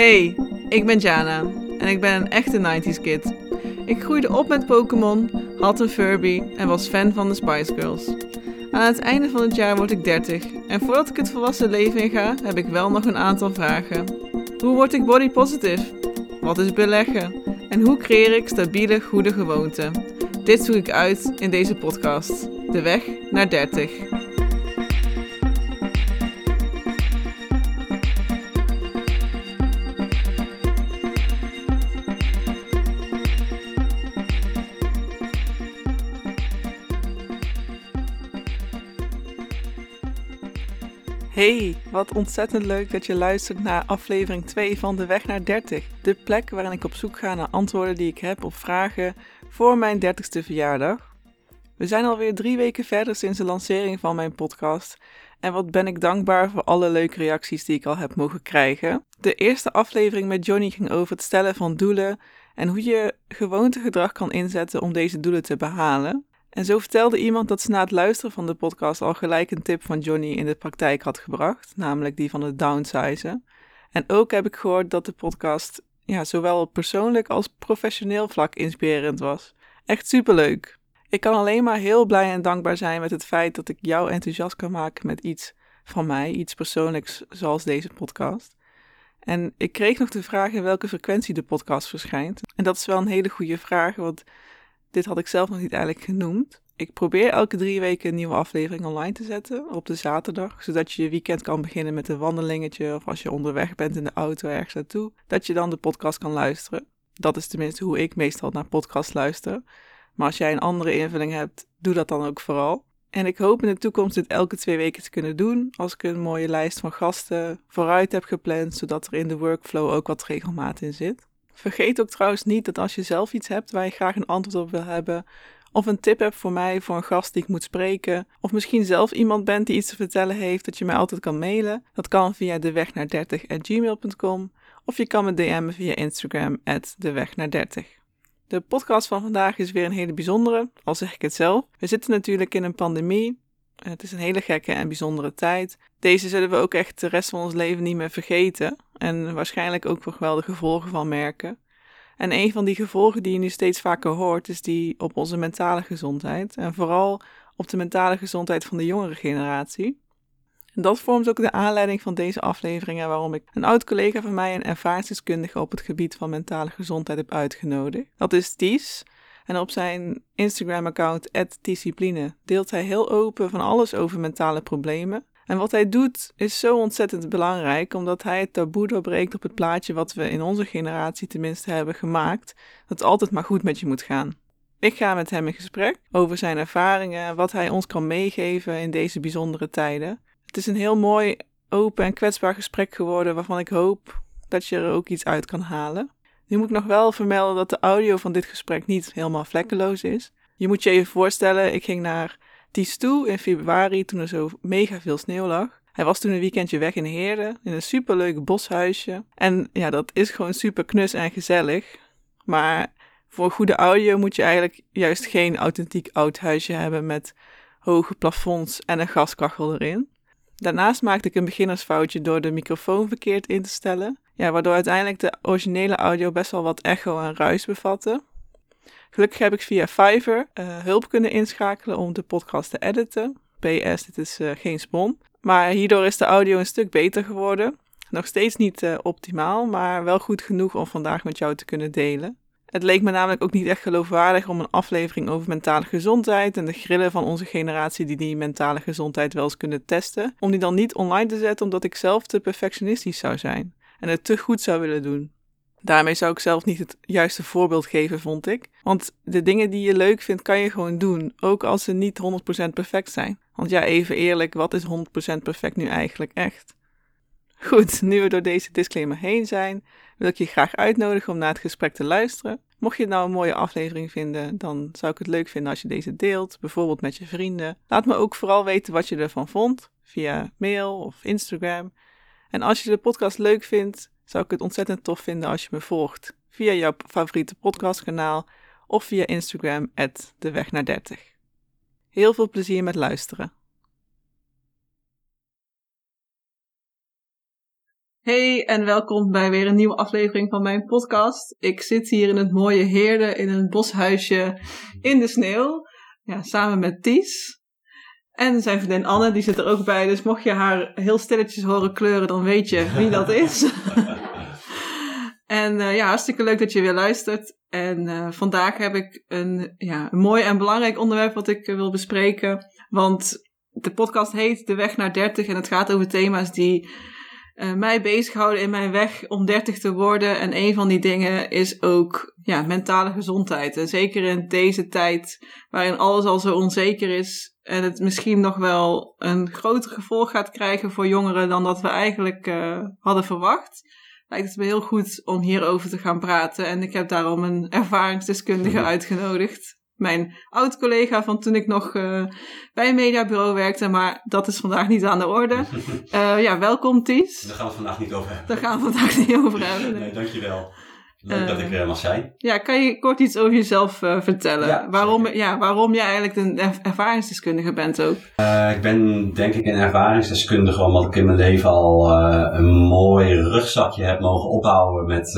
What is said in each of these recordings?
Hey, ik ben Jana en ik ben een echte 90s kid. Ik groeide op met Pokémon, had een Furby en was fan van de Spice Girls. Aan het einde van het jaar word ik 30 en voordat ik het volwassen leven inga, heb ik wel nog een aantal vragen. Hoe word ik body positive? Wat is beleggen? En hoe creëer ik stabiele, goede gewoonten? Dit zoek ik uit in deze podcast. De weg naar 30. Hey, wat ontzettend leuk dat je luistert naar aflevering 2 van De Weg naar 30. De plek waarin ik op zoek ga naar antwoorden die ik heb op vragen voor mijn 30ste verjaardag. We zijn alweer drie weken verder sinds de lancering van mijn podcast. En wat ben ik dankbaar voor alle leuke reacties die ik al heb mogen krijgen. De eerste aflevering met Johnny ging over het stellen van doelen en hoe je gewoontegedrag kan inzetten om deze doelen te behalen. En zo vertelde iemand dat ze na het luisteren van de podcast al gelijk een tip van Johnny in de praktijk had gebracht, namelijk die van het downsizen. En ook heb ik gehoord dat de podcast ja, zowel op persoonlijk als professioneel vlak inspirerend was. Echt superleuk. Ik kan alleen maar heel blij en dankbaar zijn met het feit dat ik jou enthousiast kan maken met iets van mij, iets persoonlijks zoals deze podcast. En ik kreeg nog de vraag in welke frequentie de podcast verschijnt. En dat is wel een hele goede vraag, want dit had ik zelf nog niet eigenlijk genoemd. Ik probeer elke drie weken een nieuwe aflevering online te zetten op de zaterdag, zodat je je weekend kan beginnen met een wandelingetje of als je onderweg bent in de auto ergens naartoe, dat je dan de podcast kan luisteren. Dat is tenminste hoe ik meestal naar podcasts luister. Maar als jij een andere invulling hebt, doe dat dan ook vooral. En ik hoop in de toekomst dit elke twee weken te kunnen doen, als ik een mooie lijst van gasten vooruit heb gepland, zodat er in de workflow ook wat regelmaat in zit. Vergeet ook trouwens niet dat als je zelf iets hebt waar je graag een antwoord op wil hebben, of een tip hebt voor mij voor een gast die ik moet spreken, of misschien zelf iemand bent die iets te vertellen heeft, dat je mij altijd kan mailen. Dat kan via de weg naar 30@gmail.com of je kan me DM'en via Instagram de weg naar 30. De podcast van vandaag is weer een hele bijzondere, al zeg ik het zelf. We zitten natuurlijk in een pandemie. Het is een hele gekke en bijzondere tijd. Deze zullen we ook echt de rest van ons leven niet meer vergeten en waarschijnlijk ook wel de gevolgen van merken. En een van die gevolgen die je nu steeds vaker hoort, is die op onze mentale gezondheid. En vooral op de mentale gezondheid van de jongere generatie. En dat vormt ook de aanleiding van deze afleveringen waarom ik een oud collega van mij, een ervaringsdeskundige op het gebied van mentale gezondheid, heb uitgenodigd. Dat is Ties. En op zijn Instagram-account, Discipline, deelt hij heel open van alles over mentale problemen. En wat hij doet is zo ontzettend belangrijk, omdat hij het taboe doorbreekt op het plaatje wat we in onze generatie tenminste hebben gemaakt, dat het altijd maar goed met je moet gaan. Ik ga met hem in gesprek over zijn ervaringen, wat hij ons kan meegeven in deze bijzondere tijden. Het is een heel mooi, open en kwetsbaar gesprek geworden waarvan ik hoop dat je er ook iets uit kan halen. Nu moet ik nog wel vermelden dat de audio van dit gesprek niet helemaal vlekkeloos is. Je moet je even voorstellen, ik ging naar Ties toe in februari toen er zo mega veel sneeuw lag. Hij was toen een weekendje weg in Heerden, in een superleuk boshuisje. En ja, dat is gewoon super knus en gezellig. Maar voor goede audio moet je eigenlijk juist geen authentiek oud huisje hebben met hoge plafonds en een gaskachel erin. Daarnaast maakte ik een beginnersfoutje door de microfoon verkeerd in te stellen. Ja, waardoor uiteindelijk de originele audio best wel wat echo en ruis bevatte. Gelukkig heb ik via Fiverr uh, hulp kunnen inschakelen om de podcast te editen. PS, dit is uh, geen spon. Maar hierdoor is de audio een stuk beter geworden. Nog steeds niet uh, optimaal, maar wel goed genoeg om vandaag met jou te kunnen delen. Het leek me namelijk ook niet echt geloofwaardig om een aflevering over mentale gezondheid en de grillen van onze generatie die die mentale gezondheid wel eens kunnen testen, om die dan niet online te zetten omdat ik zelf te perfectionistisch zou zijn en het te goed zou willen doen. Daarmee zou ik zelf niet het juiste voorbeeld geven, vond ik. Want de dingen die je leuk vindt, kan je gewoon doen, ook als ze niet 100% perfect zijn. Want ja, even eerlijk, wat is 100% perfect nu eigenlijk echt? Goed, nu we door deze disclaimer heen zijn, wil ik je graag uitnodigen om naar het gesprek te luisteren. Mocht je het nou een mooie aflevering vinden, dan zou ik het leuk vinden als je deze deelt, bijvoorbeeld met je vrienden. Laat me ook vooral weten wat je ervan vond, via mail of Instagram. En als je de podcast leuk vindt, zou ik het ontzettend tof vinden als je me volgt via jouw favoriete podcastkanaal of via Instagram de weg naar 30. Heel veel plezier met luisteren. Hey en welkom bij weer een nieuwe aflevering van mijn podcast. Ik zit hier in het mooie Heerde in een boshuisje in de sneeuw. Ja, samen met Ties. En zijn vriendin Anne, die zit er ook bij. Dus mocht je haar heel stilletjes horen kleuren, dan weet je wie dat is. en uh, ja, hartstikke leuk dat je weer luistert. En uh, vandaag heb ik een, ja, een mooi en belangrijk onderwerp wat ik uh, wil bespreken. Want de podcast heet De Weg naar 30 en het gaat over thema's die mij bezighouden in mijn weg om 30 te worden. En een van die dingen is ook ja, mentale gezondheid. En zeker in deze tijd waarin alles al zo onzeker is en het misschien nog wel een groter gevolg gaat krijgen voor jongeren dan dat we eigenlijk hadden verwacht. Lijkt het me heel goed om hierover te gaan praten. En ik heb daarom een ervaringsdeskundige uitgenodigd mijn oud-collega van toen ik nog uh, bij een mediabureau werkte, maar dat is vandaag niet aan de orde. Uh, ja, welkom Ties. Daar gaan we het vandaag niet over hebben. Daar gaan we het vandaag niet over hebben. Nee, nee dankjewel. Leuk dat ik er mag zijn. Ja, kan je kort iets over jezelf vertellen? Ja, waarom, ja, waarom jij eigenlijk een ervaringsdeskundige bent ook? ik ben denk ik een ervaringsdeskundige omdat ik in mijn leven al een mooi rugzakje heb mogen opbouwen met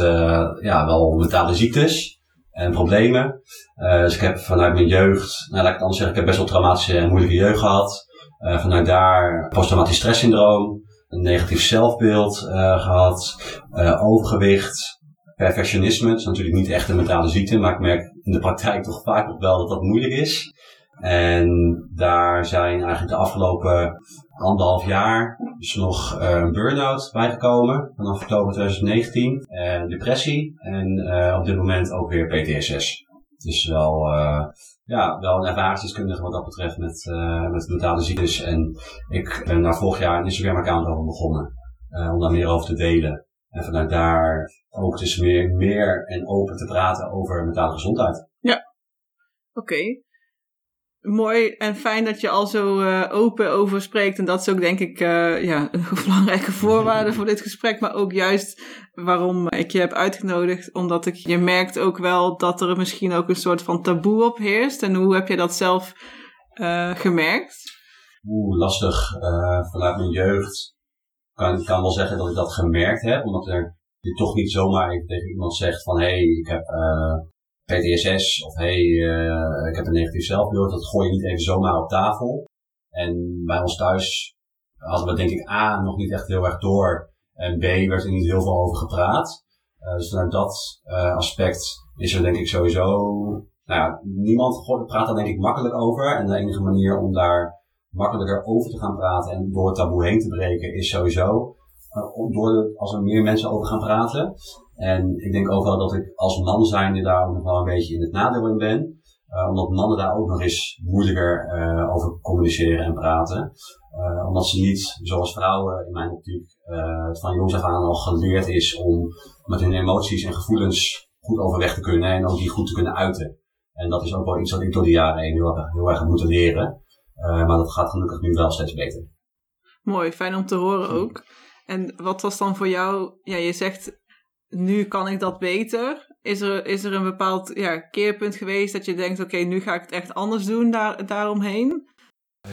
ja, wel mentale ziektes en problemen. Uh, dus ik heb vanuit mijn jeugd, nou laat ik het anders zeggen, ik heb best wel traumatische en moeilijke jeugd gehad. Uh, vanuit daar posttraumatisch stresssyndroom, een negatief zelfbeeld uh, gehad, overgewicht, perfectionisme. Is natuurlijk niet echt een mentale ziekte, maar ik merk in de praktijk toch vaak nog wel dat dat moeilijk is. En daar zijn eigenlijk de afgelopen anderhalf jaar dus nog uh, een burn-out bijgekomen vanaf oktober 2019. En depressie en uh, op dit moment ook weer PTSS. Is wel, ja, wel een ervaringsdeskundige wat dat betreft met, met mentale ziektes. En ik ben daar vorig jaar een Instagram-account over begonnen. om daar meer over te delen. En vanuit daar ook dus meer, meer en open te praten over mentale gezondheid. Ja, oké. Okay mooi en fijn dat je al zo uh, open over spreekt. En dat is ook denk ik uh, ja, een belangrijke voorwaarde voor dit gesprek. Maar ook juist waarom ik je heb uitgenodigd. Omdat ik, je merkt ook wel dat er misschien ook een soort van taboe op heerst. En hoe heb je dat zelf uh, gemerkt? Oeh, lastig. vanuit mijn jeugd kan ik kan wel zeggen dat ik dat gemerkt heb. Omdat er je toch niet zomaar tegen iemand zegt van... Hé, hey, ik heb PTSS of hey, uh, ik heb een negatief zelfbeeld, dat gooi je niet even zomaar op tafel. En bij ons thuis hadden we denk ik A nog niet echt heel erg door en B werd er niet heel veel over gepraat. Uh, dus vanuit dat uh, aspect is er denk ik sowieso, nou ja, niemand praat daar denk ik makkelijk over. En de enige manier om daar makkelijker over te gaan praten en door het taboe heen te breken is sowieso uh, door als er meer mensen over gaan praten. En ik denk ook wel dat ik als man zijnde daar ook nog wel een beetje in het nadeel in ben. Uh, omdat mannen daar ook nog eens moeilijker uh, over communiceren en praten. Omdat ze niet, zoals vrouwen in mijn optiek, van jongs af aan al geleerd is om met hun emoties en gevoelens goed overweg te kunnen en ook die goed te kunnen uiten. En dat is ook wel iets wat ik door de jaren heen heel heel erg moeten leren. Maar dat gaat gelukkig nu wel steeds beter. Mooi, fijn om te horen ook. En wat was dan voor jou, ja, je zegt nu kan ik dat beter. Is er, is er een bepaald ja, keerpunt geweest dat je denkt, oké, nu ga ik het echt anders doen daar, daaromheen?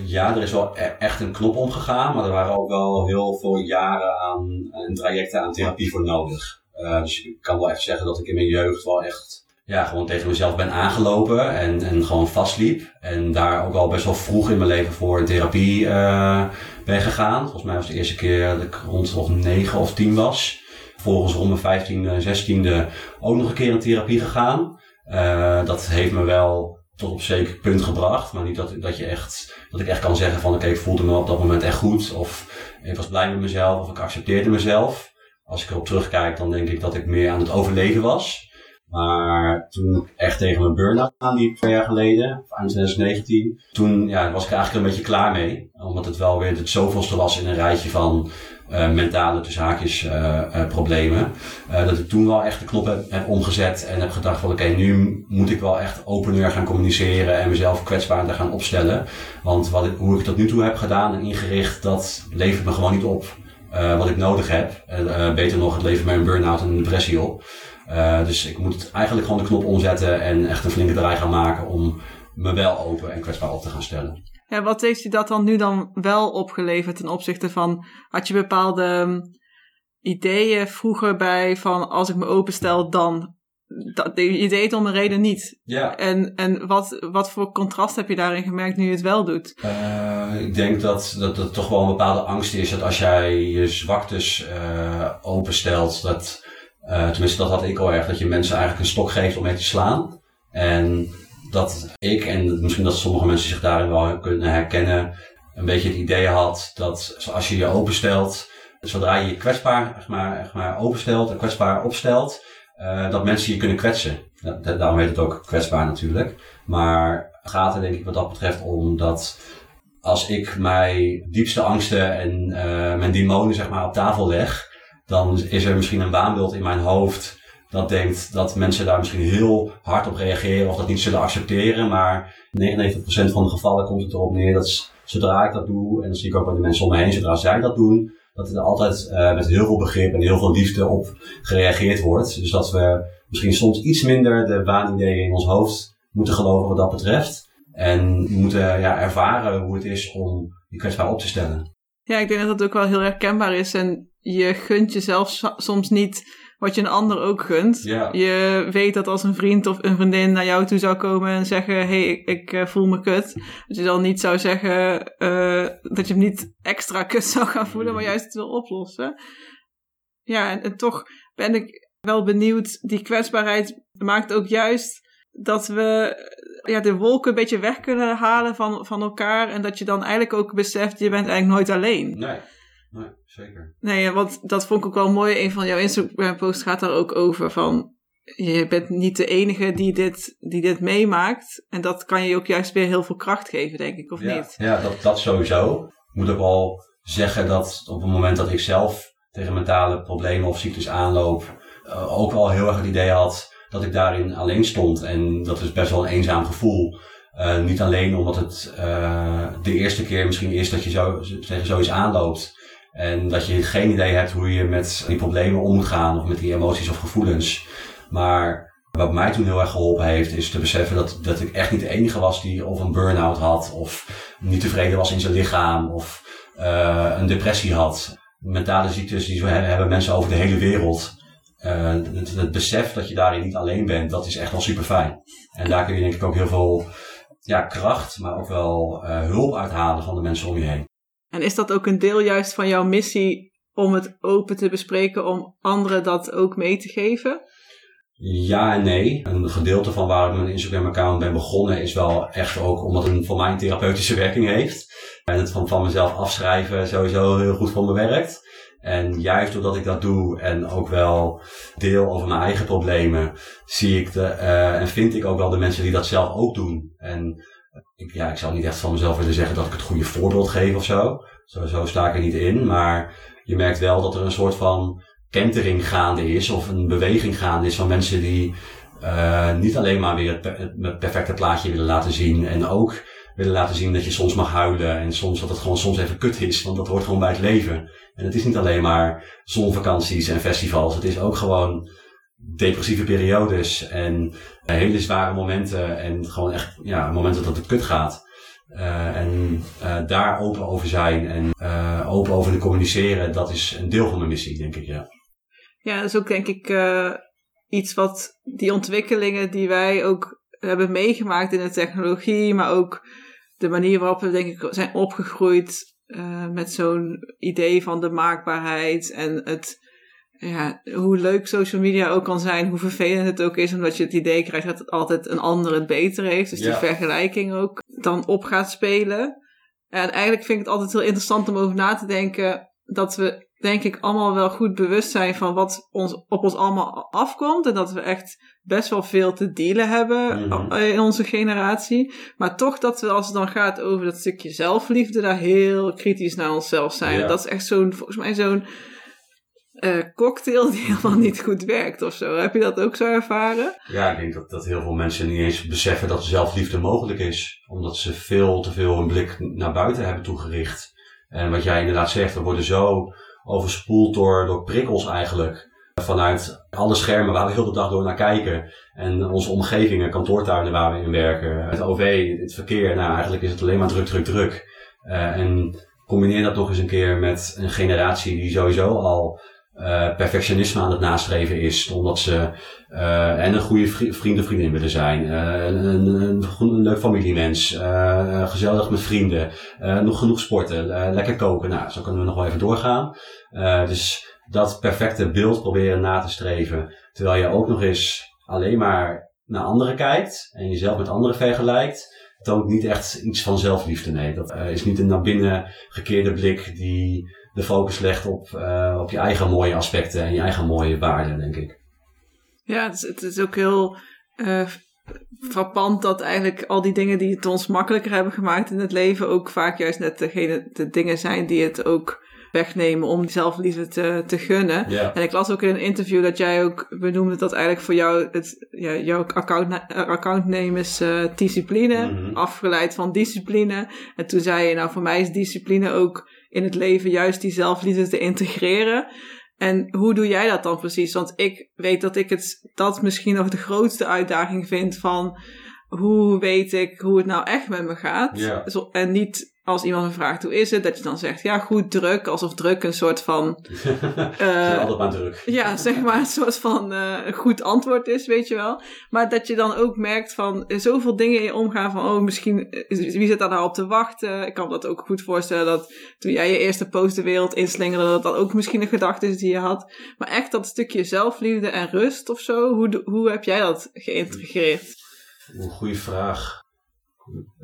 Ja, er is wel e-, echt een knop omgegaan, maar er waren ook wel heel veel jaren aan een trajecten aan therapie voor nodig. Uh, dus ik kan wel echt zeggen dat ik in mijn jeugd wel echt ja, gewoon tegen mezelf ben aangelopen en, en gewoon vastliep. En daar ook al best wel vroeg in mijn leven voor therapie uh, ben gegaan. Volgens mij was de eerste keer dat ik rond of negen of tien was. Vervolgens rond mijn 15e, 16e ook nog een keer in therapie gegaan. Uh, dat heeft me wel tot op zeker punt gebracht. Maar niet dat, dat, je echt, dat ik echt kan zeggen van oké, ik voelde me op dat moment echt goed. Of ik was blij met mezelf of ik accepteerde mezelf. Als ik erop terugkijk, dan denk ik dat ik meer aan het overleven was. Maar toen ik echt tegen mijn burn-out aanliep, twee jaar geleden, eind 2019, toen ja, was ik eigenlijk een beetje klaar mee. Omdat het wel weer het zoveelste was in een rijtje van uh, mentale tussen haakjes uh, uh, problemen. dat ik toen wel echt de knop heb, omgezet en heb gedacht van oké, nu moet ik wel echt opener gaan communiceren en mezelf kwetsbaarder gaan opstellen. Want wat ik, hoe ik dat nu toe heb gedaan en ingericht, dat levert me gewoon niet op. wat ik nodig heb. beter nog, het levert mij een burn-out en een depressie op. dus ik moet eigenlijk gewoon de knop omzetten en echt een flinke draai gaan maken om me wel open en kwetsbaar op te gaan stellen. Ja, wat heeft je dat dan nu dan wel opgeleverd ten opzichte van, had je bepaalde ideeën vroeger bij van als ik me openstel, dan. Dat, je deed het om een reden niet. Ja. En, en wat, wat voor contrast heb je daarin gemerkt nu je het wel doet? Uh, ik denk dat, dat het toch wel een bepaalde angst is dat als jij je zwaktes uh, openstelt, dat, uh, tenminste dat had ik al erg, dat je mensen eigenlijk een stok geeft om mee te slaan. En dat ik, en misschien dat sommige mensen zich daarin wel kunnen herkennen, een beetje het idee had dat als je je openstelt, zodra je je kwetsbaar echt maar, echt maar openstelt en kwetsbaar opstelt, uh, dat mensen je kunnen kwetsen. Daarom heet het ook kwetsbaar natuurlijk. Maar gaat er denk ik wat dat betreft om dat als ik mijn diepste angsten en uh, mijn demonen zeg maar op tafel leg, dan is er misschien een waanbeeld in mijn hoofd dat denkt dat mensen daar misschien heel hard op reageren of dat niet zullen accepteren. Maar 99% van de gevallen komt het erop neer dat zodra ik dat doe, en dat zie ik ook bij de mensen om me heen, zodra zij dat doen, dat er altijd uh, met heel veel begrip en heel veel liefde op gereageerd wordt. Dus dat we misschien soms iets minder de waanideeën in ons hoofd moeten geloven wat dat betreft. En moeten ja, ervaren hoe het is om je kwetsbaar op te stellen. Ja, ik denk dat dat ook wel heel herkenbaar is. En je gunt jezelf soms niet wat je een ander ook gunt. Je weet dat als een vriend of een vriendin naar jou toe zou komen en zeggen: Hé, hey, ik, ik uh, voel me kut. Dat je dan niet zou zeggen uh, dat je hem niet extra kut zou gaan voelen, maar juist het wil oplossen. Ja, en, en toch ben ik wel benieuwd. Die kwetsbaarheid maakt ook juist dat we ja, de wolken een beetje weg kunnen halen van, van elkaar. En dat je dan eigenlijk ook beseft: je bent eigenlijk nooit alleen. Nee. Nee, zeker. Nee, want dat vond ik ook wel mooi. Een van jouw Instagram-posts gaat daar ook over van... Je bent niet de enige die dit, die dit meemaakt. En dat kan je ook juist weer heel veel kracht geven, denk ik, of ja, niet? Ja, dat, dat sowieso. Ik moet ook wel zeggen dat op het moment dat ik zelf tegen mentale problemen of ziektes aanloop... Uh, ook wel heel erg het idee had dat ik daarin alleen stond. En dat is best wel een eenzaam gevoel. Uh, niet alleen omdat het uh, de eerste keer misschien is dat je zo, tegen zoiets aanloopt... En dat je geen idee hebt hoe je met die problemen om moet gaan of met die emoties of gevoelens. Maar wat mij toen heel erg geholpen heeft, is te beseffen dat, dat ik echt niet de enige was die of een burn-out had, of niet tevreden was in zijn lichaam, of uh, een depressie had. Mentale ziektes die hebben mensen over de hele wereld. Het, het, besef dat je daarin niet alleen bent, dat is echt wel super fijn. En daar kun je denk ik ook heel veel ja, kracht, maar ook wel uh, hulp uithalen van de mensen om je heen. En is dat ook een deel juist van jouw missie om het open te bespreken, om anderen dat ook mee te geven? Ja en nee. Een gedeelte van waar ik mijn Instagram-account ben begonnen is wel echt ook omdat het voor mij een therapeutische werking heeft. En het van, van mezelf afschrijven sowieso heel goed voor me werkt. En juist doordat ik dat doe en ook wel deel over mijn eigen problemen, zie ik de, uh, en vind ik ook wel de mensen die dat zelf ook doen. En ik, ja, ik zou niet echt van mezelf willen zeggen dat ik het goede voorbeeld geef of zo. Zo, sta ik er niet in. Maar je merkt wel dat er een soort van kentering gaande is of een beweging gaande is van mensen die uh, niet alleen maar weer het, het perfecte plaatje willen laten zien en ook willen laten zien dat je soms mag huilen en soms dat het gewoon soms even kut is, want dat hoort gewoon bij het leven. En het is niet alleen maar zonvakanties en festivals, het is ook gewoon depressieve periodes en hele zware momenten en gewoon echt ja, momenten dat het kut gaat. Uh, en uh, daar open over zijn en open over te communiceren, dat is een deel van mijn missie, denk ik, ja. Ja, dat is ook denk ik iets wat die ontwikkelingen die wij ook hebben meegemaakt in de technologie, maar ook de manier waarop we denk ik zijn opgegroeid met zo'n idee van de maakbaarheid en het ja, hoe leuk social media ook kan zijn, hoe vervelend het ook is, omdat je het idee krijgt dat het altijd een ander het beter heeft. Dus die vergelijking ook dan op gaat spelen. En eigenlijk vind ik het altijd heel interessant om over na te denken dat we, denk ik, allemaal wel goed bewust zijn van wat ons, op ons allemaal afkomt. En dat we echt best wel veel te dealen hebben Mhm. in onze generatie. Maar toch dat we, als het dan gaat over dat stukje zelfliefde, daar heel kritisch naar onszelf zijn. Ja. Dat is echt zo'n, volgens mij zo'n eh, cocktail die helemaal niet goed werkt of zo. Heb je dat ook zo ervaren? Ja, ik denk dat, dat heel veel mensen niet eens beseffen dat zelfliefde mogelijk is. Omdat ze veel te veel hun blik naar buiten hebben toegericht. En wat jij inderdaad zegt, we worden zo overspoeld door, door prikkels eigenlijk. Vanuit alle schermen waar we heel de dag door naar kijken. En onze omgevingen, kantoortuinen waar we in werken. Het OV, het verkeer. Nou, eigenlijk is het alleen maar druk, druk, druk. Eh, en combineer dat nog eens een keer met een generatie die sowieso al uh, perfectionisme aan het nastreven is. Omdat ze uh, en een goede vriend of vriendin willen zijn. Uh, een, een, een, leuk familiemens. gezellig met vrienden. nog genoeg sporten. lekker koken. Nou, zo kunnen we nog wel even doorgaan. dus dat perfecte beeld proberen na te streven. Terwijl je ook nog eens alleen maar naar anderen kijkt. En jezelf met anderen vergelijkt toont niet echt iets van zelfliefde. Nee, dat is niet een naar binnen gekeerde blik die de focus legt op, uh, op je eigen mooie aspecten en je eigen mooie waarden, denk ik. Ja, het is, het is ook heel uh, frappant dat eigenlijk al die dingen die het ons makkelijker hebben gemaakt in het leven ook vaak juist net degene, de dingen zijn die het ook wegnemen om zelfliefde te, te gunnen. En ik las ook in een interview dat jij ook benoemde dat eigenlijk voor jou het, ja, jouw account, accountname is uh, discipline, mm afgeleid van discipline. En toen zei je, nou voor mij is discipline ook in het leven juist die zelfliefde te integreren. En hoe doe jij dat dan precies? Want ik weet dat ik het, dat misschien nog de grootste uitdaging vind van hoe weet ik hoe het nou echt met me gaat? Ja. En niet als iemand me vraagt hoe is het, dat je dan zegt ja goed druk, alsof druk een soort van uh, altijd maar druk. Ja, zeg maar een soort van uh, goed antwoord is, weet je wel. Maar dat je dan ook merkt van zoveel dingen in je omgaan van oh misschien eh, wie zit daar nou op te wachten? Ik kan me dat ook goed voorstellen dat toen jij je eerste post de wereld inslingerde dat dat ook misschien een gedachte is die je had. Maar echt dat stukje zelfliefde en rust of zo, hoe, hoe heb jij dat geïntegreerd? Een goede vraag.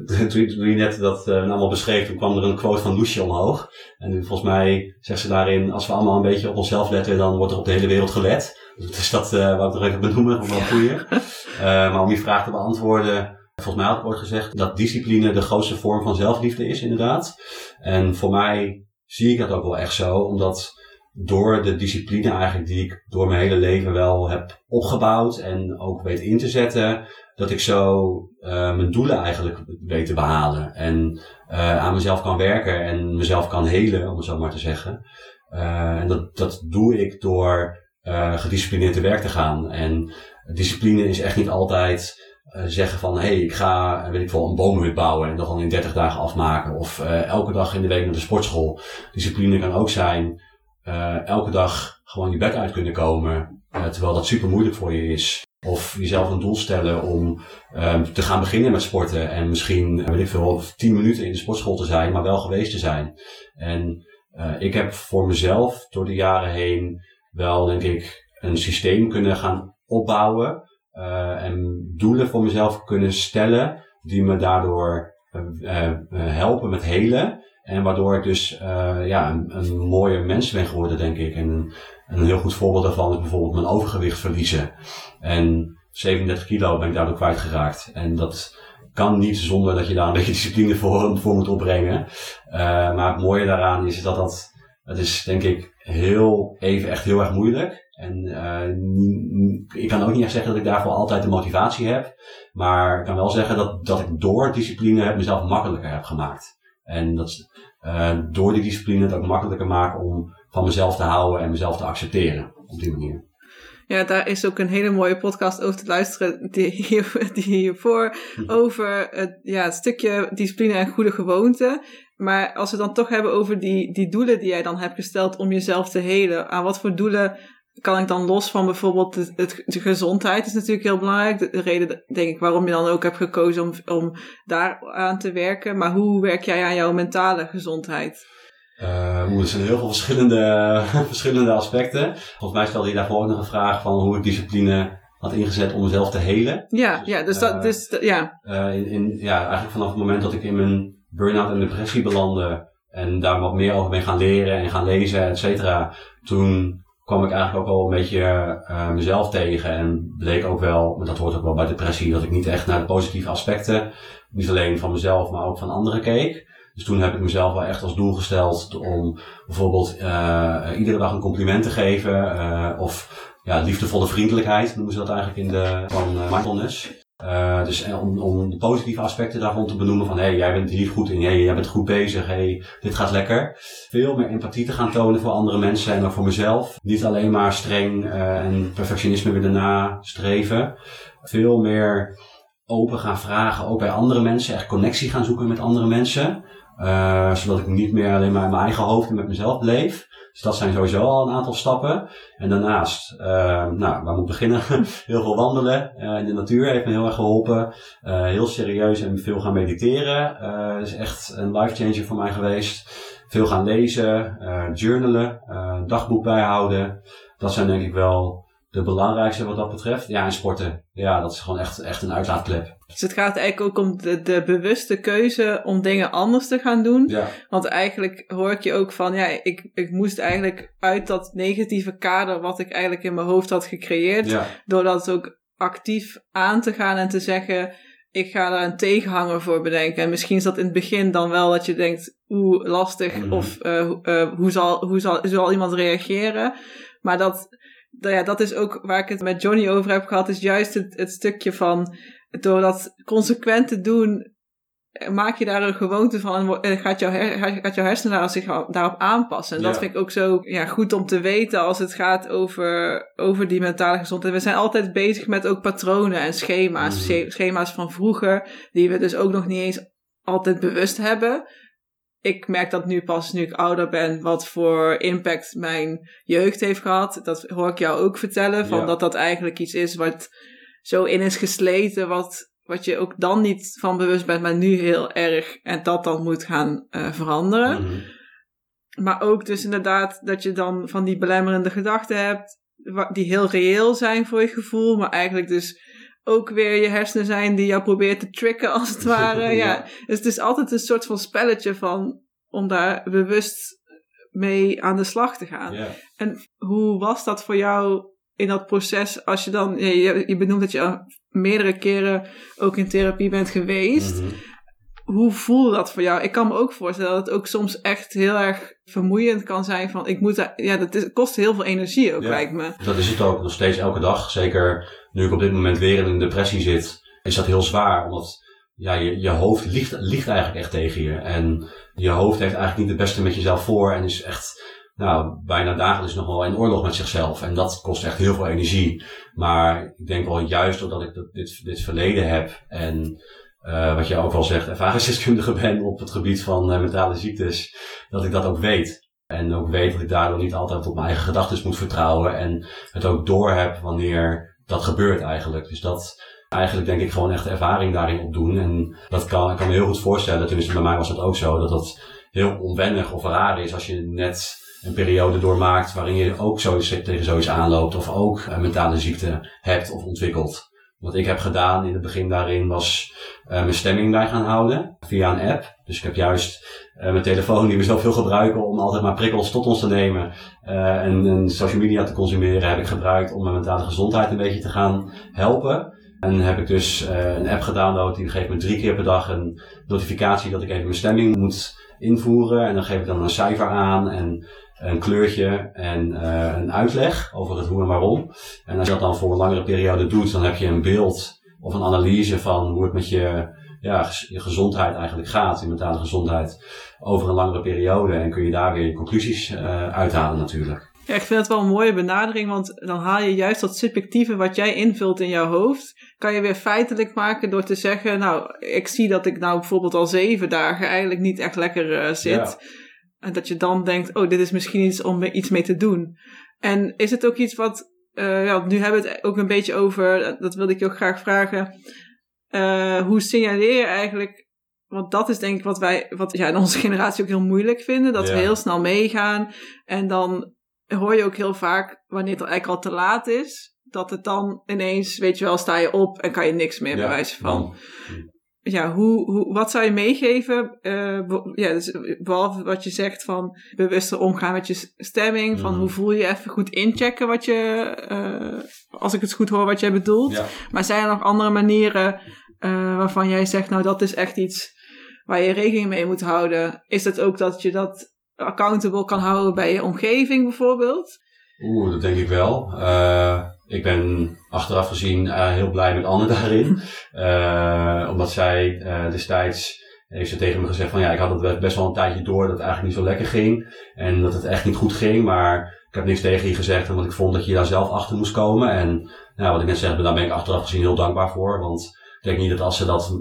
Toen, je net dat uh, allemaal beschreef, toen kwam er een quote van Lucia omhoog. En volgens mij zegt ze daarin, als we allemaal een beetje op onszelf letten, dan wordt er op de hele wereld gelet. Dus dat uh, wou ik nog even benoemen, om wel een goeie. Uh, maar om die vraag te beantwoorden, volgens mij had ik ooit gezegd dat discipline de grootste vorm van zelfliefde is, inderdaad. En voor mij zie ik dat ook wel echt zo, omdat door de discipline eigenlijk die ik door mijn hele leven wel heb opgebouwd en ook weet in te zetten, dat ik zo uh, mijn doelen eigenlijk weet te behalen. En uh, aan mezelf kan werken en mezelf kan helen, om het zo maar te zeggen. Uh, en dat, dat doe ik door gedisciplineerd te werk te gaan. En discipline is echt niet altijd zeggen van, hé, hey, ik ga, weet ik wel, een boomhut bouwen en dat dan in 30 dagen afmaken. Of elke dag in de week naar de sportschool. Discipline kan ook zijn, elke dag gewoon je bed uit kunnen komen, terwijl dat super moeilijk voor je is. Of jezelf een doel stellen om um, te gaan beginnen met sporten. En misschien, weet ik veel, tien minuten in de sportschool te zijn, maar wel geweest te zijn. En uh, ik heb voor mezelf door de jaren heen wel, denk ik, een systeem kunnen gaan opbouwen. Uh, en doelen voor mezelf kunnen stellen die me daardoor helpen met helen. En waardoor ik dus ja, een, een mooie mens ben geworden, denk ik. En en een heel goed voorbeeld daarvan is bijvoorbeeld mijn overgewicht verliezen. En 37 kilo ben ik daardoor kwijtgeraakt. En dat kan niet zonder dat je daar een beetje discipline voor, voor moet opbrengen. Uh, maar het mooie daaraan is dat dat, het is denk ik heel, even echt heel erg moeilijk. En uh, ik kan ook niet echt zeggen dat ik daarvoor altijd de motivatie heb. Maar ik kan wel zeggen dat, dat ik door discipline mezelf makkelijker heb gemaakt. En dat uh, door die discipline het ook makkelijker maken om van mezelf te houden en mezelf te accepteren op die manier. Ja, daar is ook een hele mooie podcast over te luisteren, die, hier, die hiervoor, hm. over het, ja, het stukje discipline en goede gewoonten. Maar als we dan toch hebben over die, die doelen die jij dan hebt gesteld om jezelf te helen, aan wat voor doelen kan ik dan los van bijvoorbeeld het, de gezondheid is natuurlijk heel belangrijk. De, reden, denk ik, waarom je dan ook hebt gekozen om, om daar aan te werken. Maar hoe werk jij aan jouw mentale gezondheid? Uh, er zijn heel veel verschillende, verschillende aspecten. Volgens mij stelde je daarvoor ook nog een vraag van hoe ik discipline had ingezet om mezelf te helen. Ja, ja dus dat, uh, dus, ja. Uh, in, in, ja, eigenlijk vanaf het moment dat ik in mijn burn-out en depressie belandde en daar wat meer over ben gaan leren en gaan lezen, et cetera, toen kwam ik eigenlijk ook wel een beetje uh, mezelf tegen en bleek ook wel, maar dat hoort ook wel bij depressie, dat ik niet echt naar de positieve aspecten, niet alleen van mezelf, maar ook van anderen keek. Dus toen heb ik mezelf wel echt als doel gesteld om bijvoorbeeld uh, iedere dag een compliment te geven. Uh, of ja, liefdevolle vriendelijkheid noemen ze dat eigenlijk in de van mindfulness. Uh, dus om, om de positieve aspecten daarvan te benoemen van hey, jij bent hier goed in, hey, jij bent goed bezig, hey, dit gaat lekker. Veel meer empathie te gaan tonen voor andere mensen en ook voor mezelf. Niet alleen maar streng uh, en perfectionisme willen nastreven. Veel meer open gaan vragen, ook bij andere mensen, echt connectie gaan zoeken met andere mensen. zodat ik niet meer alleen maar in mijn eigen hoofd en met mezelf leef. Dus dat zijn sowieso al een aantal stappen. En daarnaast, uh, nou, waar moet ik beginnen? heel veel wandelen uh, in de natuur heeft me heel erg geholpen. Uh, heel serieus en veel gaan mediteren. dat is echt een life changer voor mij geweest. Veel gaan lezen, journalen, dagboek bijhouden. Dat zijn denk ik wel de belangrijkste wat dat betreft. Ja, en sporten. Ja, dat is gewoon echt, echt een uitlaatklep. Dus het gaat eigenlijk ook om de, de bewuste keuze om dingen anders te gaan doen. Ja. Want eigenlijk hoor ik je ook van, ja, ik, ik moest eigenlijk uit dat negatieve kader wat ik eigenlijk in mijn hoofd had gecreëerd. Ja. Door dat ook actief aan te gaan en te zeggen, ik ga daar een tegenhanger voor bedenken. En misschien is dat in het begin dan wel dat je denkt, oeh, lastig. Mhm. Of uh, uh, hoe, zal, hoe, zal, zal iemand reageren? Maar dat ja, dat is ook waar ik het met Johnny over heb gehad, is juist het, het stukje van door dat consequent te doen, maak je daar een gewoonte van en gaat jouw, her, gaat jouw hersenen zich daarop aanpassen. En dat vind ik ook zo ja, goed om te weten als het gaat over, over die mentale gezondheid. We zijn altijd bezig met ook patronen en schema's, mm. schema's van vroeger, die we dus ook nog niet eens altijd bewust hebben ik merk dat nu pas nu ik ouder ben, wat voor impact mijn jeugd heeft gehad. Dat hoor ik jou ook vertellen, van dat dat eigenlijk iets is wat zo in is gesleten, wat, wat je ook dan niet van bewust bent, maar nu heel erg en dat dan moet gaan uh, veranderen. Mhm. Maar ook dus inderdaad dat je dan van die belemmerende gedachten hebt, die heel reëel zijn voor je gevoel, maar eigenlijk dus ook weer je hersenen zijn die jou probeert te tricken als het ware. ja. ja. Dus het is altijd een soort van spelletje van om daar bewust mee aan de slag te gaan. Ja. En hoe was dat voor jou in dat proces als je dan, je, je benoemt dat je meerdere keren ook in therapie bent geweest. Mhm. Hoe voelde dat voor jou? Ik kan me ook voorstellen dat het ook soms echt heel erg vermoeiend kan zijn van ik moet ja, dat is, kost heel veel energie ook, lijkt me. Dat is het ook nog steeds elke dag. Zeker nu ik op dit moment weer in een depressie zit, is dat heel zwaar. Omdat ja, je, je hoofd ligt, ligt eigenlijk echt tegen je. En je hoofd heeft eigenlijk niet het beste met jezelf voor en is echt nou, bijna dagelijks nog wel in oorlog met zichzelf. En dat kost echt heel veel energie. Maar ik denk wel juist doordat ik dit, dit verleden heb en uh, wat je ook al zegt, ervaringsdeskundige ben op het gebied van uh, mentale ziektes, dat ik dat ook weet. En ook weet dat ik daardoor niet altijd op mijn eigen gedachten moet vertrouwen en het ook door heb wanneer dat gebeurt eigenlijk. Dus dat eigenlijk denk ik gewoon echt ervaring daarin opdoen. En dat kan, ik kan me heel goed voorstellen, tenminste bij mij was dat ook zo, dat dat heel onwennig of raar is als je net een periode doormaakt waarin je ook zoiets, tegen zoiets aanloopt of ook een mentale ziekte hebt of ontwikkelt. Wat ik heb gedaan in het begin daarin was uh, mijn stemming bij gaan houden via een app. Dus ik heb juist uh, mijn telefoon die we zoveel gebruiken om altijd maar prikkels tot ons te nemen uh, en, en social media te consumeren, heb ik gebruikt om mijn mentale gezondheid een beetje te gaan helpen. En heb ik dus een app gedownload die geeft me drie keer per dag een notificatie dat ik even mijn stemming moet invoeren. En dan geef ik dan een cijfer aan en een kleurtje en uh, een uitleg over het hoe en waarom. En als je dat dan voor een langere periode doet, dan heb je een beeld of een analyse van hoe het met je, ja, je gezondheid eigenlijk gaat, je mentale gezondheid, over een langere periode. En kun je daar weer je conclusies uh, uithalen natuurlijk. Ja, ik vind het wel een mooie benadering, want dan haal je juist dat subjectieve wat jij invult in jouw hoofd, kan je weer feitelijk maken door te zeggen, nou, ik zie dat ik nou bijvoorbeeld al zeven dagen eigenlijk niet echt lekker uh, zit. Ja. En dat je dan denkt, oh, dit is misschien iets om iets mee te doen. En is het ook iets wat, uh, ja, nu hebben we het ook een beetje over, dat wilde ik je ook graag vragen, uh, hoe signaleer je eigenlijk want dat is denk ik wat wij, wat ja, in onze generatie ook heel moeilijk vinden. Dat Ja. we heel snel meegaan. En dan hoor je ook heel vaak, wanneer het eigenlijk al te laat is, dat het dan ineens, weet je wel, sta je op en kan je niks meer Ja, bewijzen van. Ja, hoe, hoe, wat zou je meegeven? eh, ja, dus behalve wat je zegt van bewuster omgaan met je stemming, van Mhm. hoe voel je even goed inchecken wat je, eh, als ik het goed hoor, wat jij bedoelt. Ja. Maar zijn er nog andere manieren eh, waarvan jij zegt, nou dat is echt iets waar je rekening mee moet houden? Is het ook dat je dat accountable kan houden bij je omgeving bijvoorbeeld? Oeh, dat denk ik wel. Eh, ik ben achteraf gezien eh, heel blij met Anne daarin. Eh, omdat zij eh, destijds heeft ze tegen me gezegd van ja, ik had het best- wel een tijdje door dat het eigenlijk niet zo lekker ging. En dat het echt niet goed ging. Maar ik heb niks tegen je gezegd omdat ik vond dat je daar zelf achter moest komen. En nou, wat ik net zeg, daar ben ik achteraf gezien heel dankbaar voor. Want ik denk niet dat als ze dat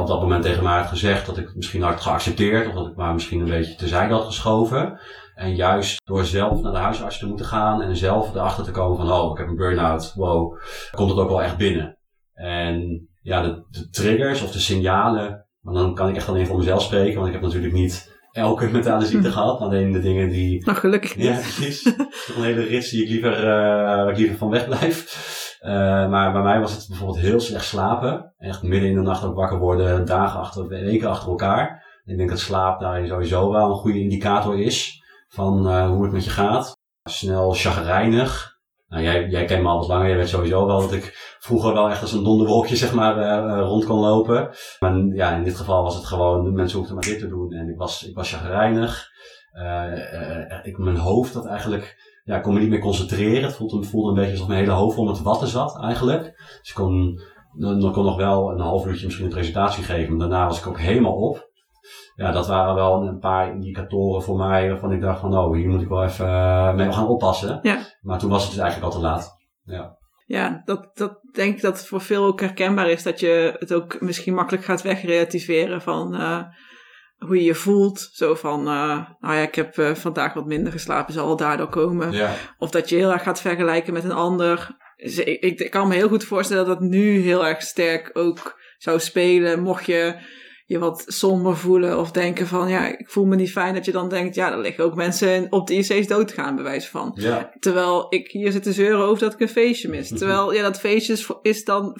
op dat moment tegen mij had gezegd dat ik het misschien had geaccepteerd of dat ik maar misschien een beetje terzijde had geschoven. En juist door zelf naar de huisarts te moeten gaan en zelf erachter te komen van, oh, ik heb een burn-out, wow, komt het ook wel echt binnen. En ja, de, de triggers of de signalen, maar dan kan ik echt alleen voor mezelf spreken, want ik heb natuurlijk niet elke mentale ziekte gehad. Alleen de dingen die... Nou, gelukkig niet. Ja, precies. Toch een hele rits die ik liever, uh, waar ik liever van weg blijf. Uh, maar bij mij was het bijvoorbeeld heel slecht slapen. Echt midden in de nacht ook wakker worden, dagen achter, weken achter elkaar. Ik denk dat slaap daar sowieso wel een goede indicator is van uh, hoe het met je gaat. Snel chagrijnig. Nou, jij, jij kent me al wat langer. Je weet sowieso wel dat ik vroeger wel echt als een donderwolkje zeg maar uh, rond kon lopen. Maar ja, in dit geval was het gewoon, mensen hoefden maar dit te doen. En ik was, ik was chagrijnig. Ik, mijn hoofd dat eigenlijk, ja, ik kon me niet meer concentreren. Het voelde, voelde een beetje alsof mijn hele hoofd vol met watten zat eigenlijk. Dus ik kon, dan kon nog wel een half uurtje misschien een presentatie geven. Maar daarna was ik ook helemaal op ja, dat waren wel een paar indicatoren voor mij waarvan ik dacht van, oh, hier moet ik wel even uh, mee gaan oppassen. Ja. Maar toen was het dus eigenlijk al te laat. Ja. Ja, dat, dat denk ik dat voor veel ook herkenbaar is. Dat je het ook misschien makkelijk gaat wegrelativeren van uh, hoe je je voelt. Zo van, uh, nou ja, ik heb vandaag wat minder geslapen, zal wel daardoor komen. Ja. Of dat je heel erg gaat vergelijken met een ander. Dus ik, ik, ik kan me heel goed voorstellen dat dat nu heel erg sterk ook zou spelen. Mocht je je wat somber voelen of denken van ja, ik voel me niet fijn, dat je dan denkt, ja, er liggen ook mensen op de IC's dood gaan, bewijs van. Ja. Terwijl ik hier zit te zeuren over dat ik een feestje mis. Terwijl, ja, dat feestje is dan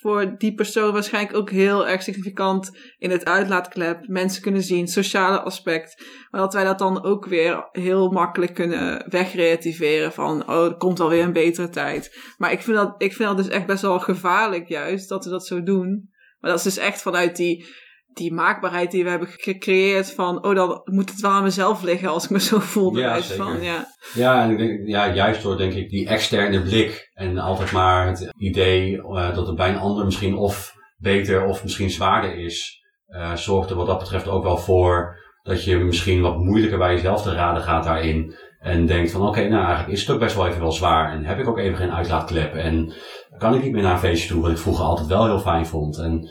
voor die persoon waarschijnlijk ook heel erg significant in het uitlaatklep. Mensen kunnen zien, sociale aspect. Maar dat wij dat dan ook weer heel makkelijk kunnen wegreativeren van, oh, er komt alweer een betere tijd. Maar ik vind dat, ik vind dat dus echt best wel gevaarlijk juist, dat we dat zo doen. Maar dat is dus echt vanuit die die maakbaarheid die we hebben gecreëerd van, oh, dan moet het wel aan mezelf liggen als ik me zo voel. Ja, Van, ja. ja, en ik denk, ja, juist door denk ik die externe blik en altijd maar het idee uh, dat het bij een ander misschien of beter of misschien zwaarder is, uh, zorgt er wat dat betreft ook wel voor dat je misschien wat moeilijker bij jezelf te raden gaat daarin. En denkt van, oké, nou eigenlijk is het ook best wel even wel zwaar. En heb ik ook even geen uitlaatklep. En kan ik niet meer naar een feestje toe, wat ik vroeger altijd wel heel fijn vond. En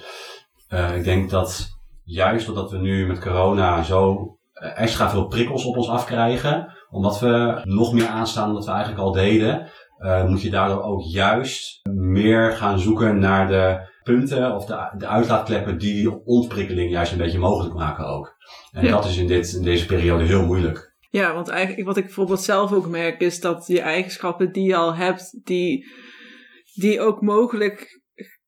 uh, ik denk dat juist doordat we nu met corona zo uh, extra veel prikkels op ons afkrijgen, omdat we nog meer aanstaan dan dat we eigenlijk al deden, uh, moet je daardoor ook juist meer gaan zoeken naar de punten of de, de uitlaatkleppen die die ontprikkeling juist een beetje mogelijk maken ook. En dat is in, dit, in deze periode heel moeilijk. Ja, want eigenlijk wat ik bijvoorbeeld zelf ook merk is dat je eigenschappen die je al hebt, die, die ook mogelijk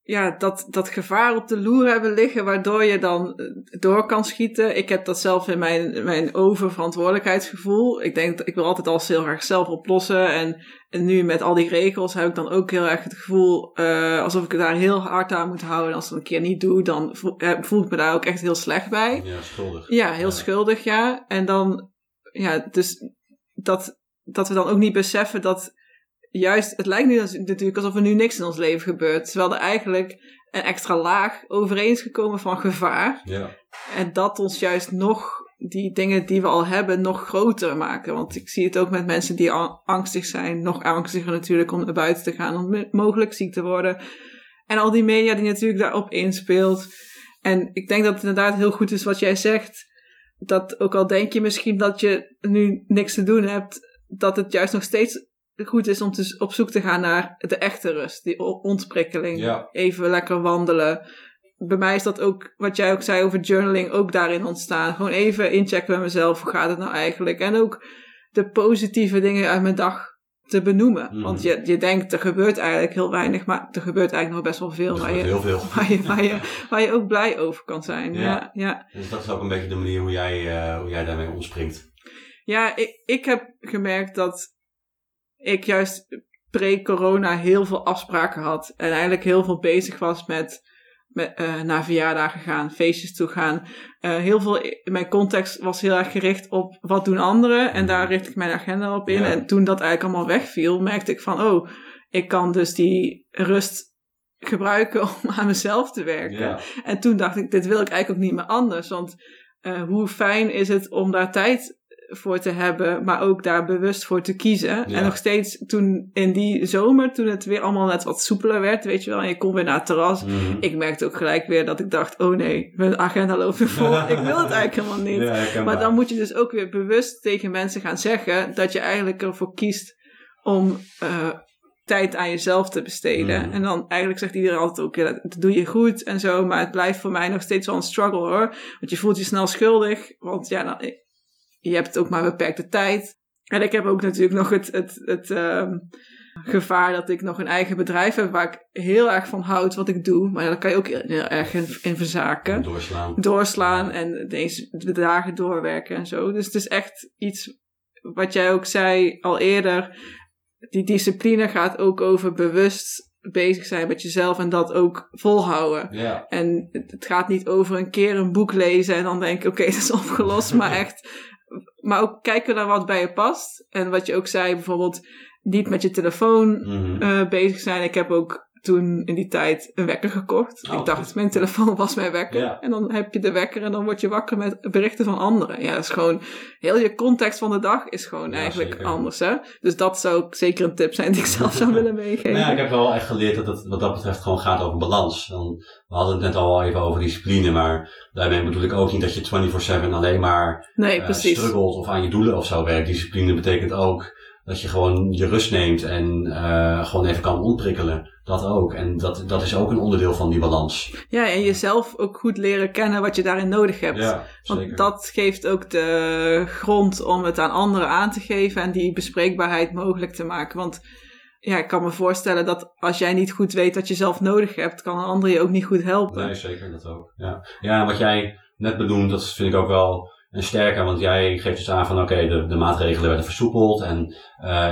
ja, dat, dat gevaar op de loer hebben liggen, waardoor je dan eh, door kan schieten. Ik heb dat zelf in mijn, mijn oververantwoordelijkheidsgevoel. Ik denk, dat ik wil altijd alles heel erg zelf oplossen. En, en nu met al die regels heb ik dan ook heel erg het gevoel uh, alsof ik daar heel hard aan moet houden. En als ik het een keer niet doe, dan voel, voel ik me daar ook echt heel slecht bij. Ja, schuldig. Ja, heel schuldig, ja. En dan, ja, dus dat, dat we dan ook niet beseffen dat juist, het lijkt nu natuurlijk alsof er nu niks in ons leven gebeurt. Terwijl er eigenlijk een extra laag overeen is gekomen van gevaar. Ja. En dat ons juist nog die dingen die we al hebben nog groter maken. Want ik zie het ook met mensen die angstig zijn. Nog angstiger natuurlijk om naar buiten te gaan. Om mogelijk ziek te worden. En al die media die natuurlijk daarop inspeelt. En ik denk dat het inderdaad heel goed is wat jij zegt. Dat ook al denk je misschien dat je nu niks te doen hebt. Dat het juist nog steeds goed is om te, op zoek te gaan naar de echte rust, die ontprikkeling. Even lekker wandelen. Bij mij is dat ook, wat jij ook zei over journaling, ook daarin ontstaan. Gewoon even inchecken bij mezelf, hoe gaat het nou eigenlijk? En ook de positieve dingen uit mijn dag te benoemen. Mhm. Want je, je denkt, er gebeurt eigenlijk heel weinig, maar er gebeurt eigenlijk nog best wel veel. waar je, heel veel. Waar je, waar, je, waar je ook blij over kan zijn. Ja. ja, Dus dat is ook een beetje de manier hoe jij, uh, hoe jij daarmee omspringt. Ja, ik, ik heb gemerkt dat ik juist pre-corona heel veel afspraken had. En eigenlijk heel veel bezig was met, met uh, naar verjaardagen gaan, feestjes toe gaan. Uh, heel veel, mijn context was heel erg gericht op wat doen anderen. En daar richt ik mijn agenda op in. En toen dat eigenlijk allemaal wegviel, merkte ik van, oh, ik kan dus die rust gebruiken om aan mezelf te werken. En toen dacht ik, dit wil ik eigenlijk ook niet meer anders. Want uh, hoe fijn is het om daar tijd voor te hebben, maar ook daar bewust voor te kiezen. En nog steeds toen in die zomer, toen het weer allemaal net wat soepeler werd, weet je wel, en je kon weer naar het terras. Mhm. Ik merkte ook gelijk weer dat ik dacht, oh nee, mijn agenda loopt weer vol. ik wil het eigenlijk helemaal niet. Ja, maar dan moet je dus ook weer bewust tegen mensen gaan zeggen dat je eigenlijk ervoor kiest om eh, tijd aan jezelf te besteden. Mhm. En dan eigenlijk zegt iedereen altijd ook, ja, dat doe je goed en zo. Maar het blijft voor mij nog steeds wel een struggle hoor. Want je voelt je snel schuldig. Want ja, nou, je hebt ook maar beperkte tijd. En ik heb ook natuurlijk nog het, het, het ehm, gevaar dat ik nog een eigen bedrijf heb waar ik heel erg van houd wat ik doe. Maar daar kan je ook heel, erg in, in verzaken. Doorslaan. Doorslaan en deze de dagen doorwerken en zo. Dus het is echt iets wat jij ook zei al eerder. Die discipline gaat ook over bewust bezig zijn met jezelf en dat ook volhouden. Ja. En het gaat niet over een keer een boek lezen en dan denken, oké, dat is opgelost. Maar echt, maar ook kijken naar wat bij je past. En wat je ook zei, bijvoorbeeld niet met je telefoon Mhm. eh, bezig zijn. Ik heb ook toen in die tijd een wekker gekocht. Oh, ik dacht, goed. mijn telefoon was mijn wekker. Ja. En dan heb je de wekker en dan word je wakker met berichten van anderen. Ja, dat is gewoon, heel je context van de dag is gewoon Ja, eigenlijk zeker. anders, hè. Dus dat zou zeker een tip zijn die ik zelf zou willen meegeven. Nou ja, ik heb wel echt geleerd dat het wat dat betreft gewoon gaat over balans. Dan, we hadden het net al even over discipline, maar daarmee bedoel ik ook niet dat je 24-7 alleen maar nee, precies. struggelt of aan je doelen of zo werkt. Discipline betekent ook dat je gewoon je rust neemt en eh, gewoon even kan ontprikkelen. Dat ook. En dat, dat is ook een onderdeel van die balans. Ja, en jezelf ook goed leren kennen wat je daarin nodig hebt. Ja, Want dat geeft ook de grond om het aan anderen aan te geven en die bespreekbaarheid mogelijk te maken. Want ja, ik kan me voorstellen dat als jij niet goed weet wat je zelf nodig hebt, kan een ander je ook niet goed helpen. Nee, zeker, dat ook. Ja, ja wat jij net benoemt, dat vind ik ook wel een sterke, want jij geeft dus aan van oké, de, de maatregelen werden versoepeld en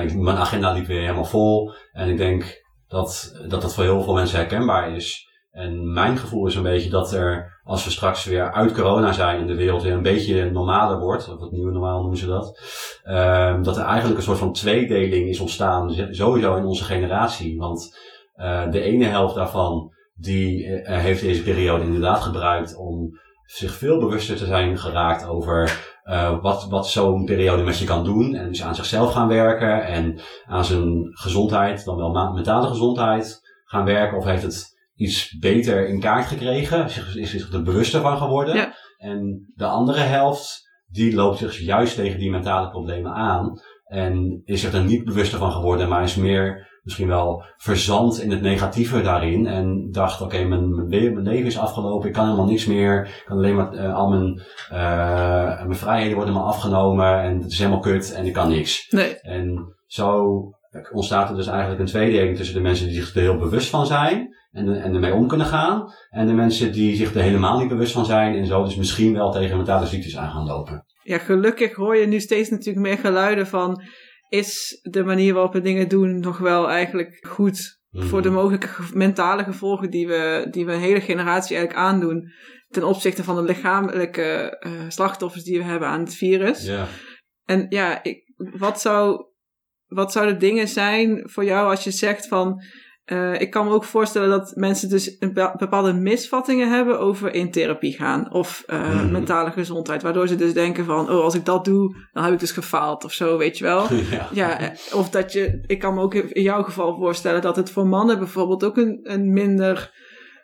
ik- mijn agenda liep weer helemaal vol. En ik denk dat, dat dat voor heel veel mensen herkenbaar is. En mijn gevoel is een beetje dat er, als we straks weer uit corona zijn en de wereld weer een beetje normaler wordt, of het nieuwe normaal noemen ze dat, ehm, dat er eigenlijk een soort van tweedeling is ontstaan, sowieso in onze generatie. Want eh, de ene helft daarvan, die eh, heeft deze periode inderdaad gebruikt om zich veel bewuster te zijn geraakt over eh, wat, wat zo'n periode met je kan doen. En dus aan zichzelf gaan werken en aan zijn gezondheid, dan wel mentale gezondheid gaan werken. Of heeft het iets beter in kaart gekregen, is zich er bewuster van geworden. Ja. En de andere helft, die loopt zich juist tegen die mentale problemen aan. En is zich er niet bewuster van geworden, maar is meer misschien wel verzand in het negatieve daarin. En dacht, oké, mijn, mijn, le- mijn leven is afgelopen, ik kan helemaal niks meer. Ik kan alleen maar, eh, al mijn, eh, mijn vrijheden worden me afgenomen en het is helemaal kut en ik kan niks. Nee, En zo ontstaat er dus eigenlijk een tweedeling tussen de mensen die zich er heel bewust van zijn en, en ermee om kunnen gaan. En de mensen die zich er helemaal niet bewust van zijn en zo dus misschien wel tegen mentale ziektes aan gaan lopen. ja, gelukkig hoor je nu steeds natuurlijk meer geluiden van, is de manier waarop we dingen doen nog wel eigenlijk goed voor de mogelijke ge- mentale gevolgen die we, die we een hele generatie eigenlijk aandoen ten opzichte van de lichamelijke eh, slachtoffers die we hebben aan het virus. Ja. En ja, ik, wat, zou, wat zouden dingen zijn voor jou als je zegt van. Eh, ik kan me ook voorstellen dat mensen dus een be- bepaalde misvattingen hebben over in therapie gaan of Mhm. mentale gezondheid. Waardoor ze dus denken van, oh, als ik dat doe, dan heb ik dus gefaald of zo, weet je wel. ja. Ja, eh, of dat je, ik kan me ook in jouw geval voorstellen dat het voor mannen bijvoorbeeld ook een, een minder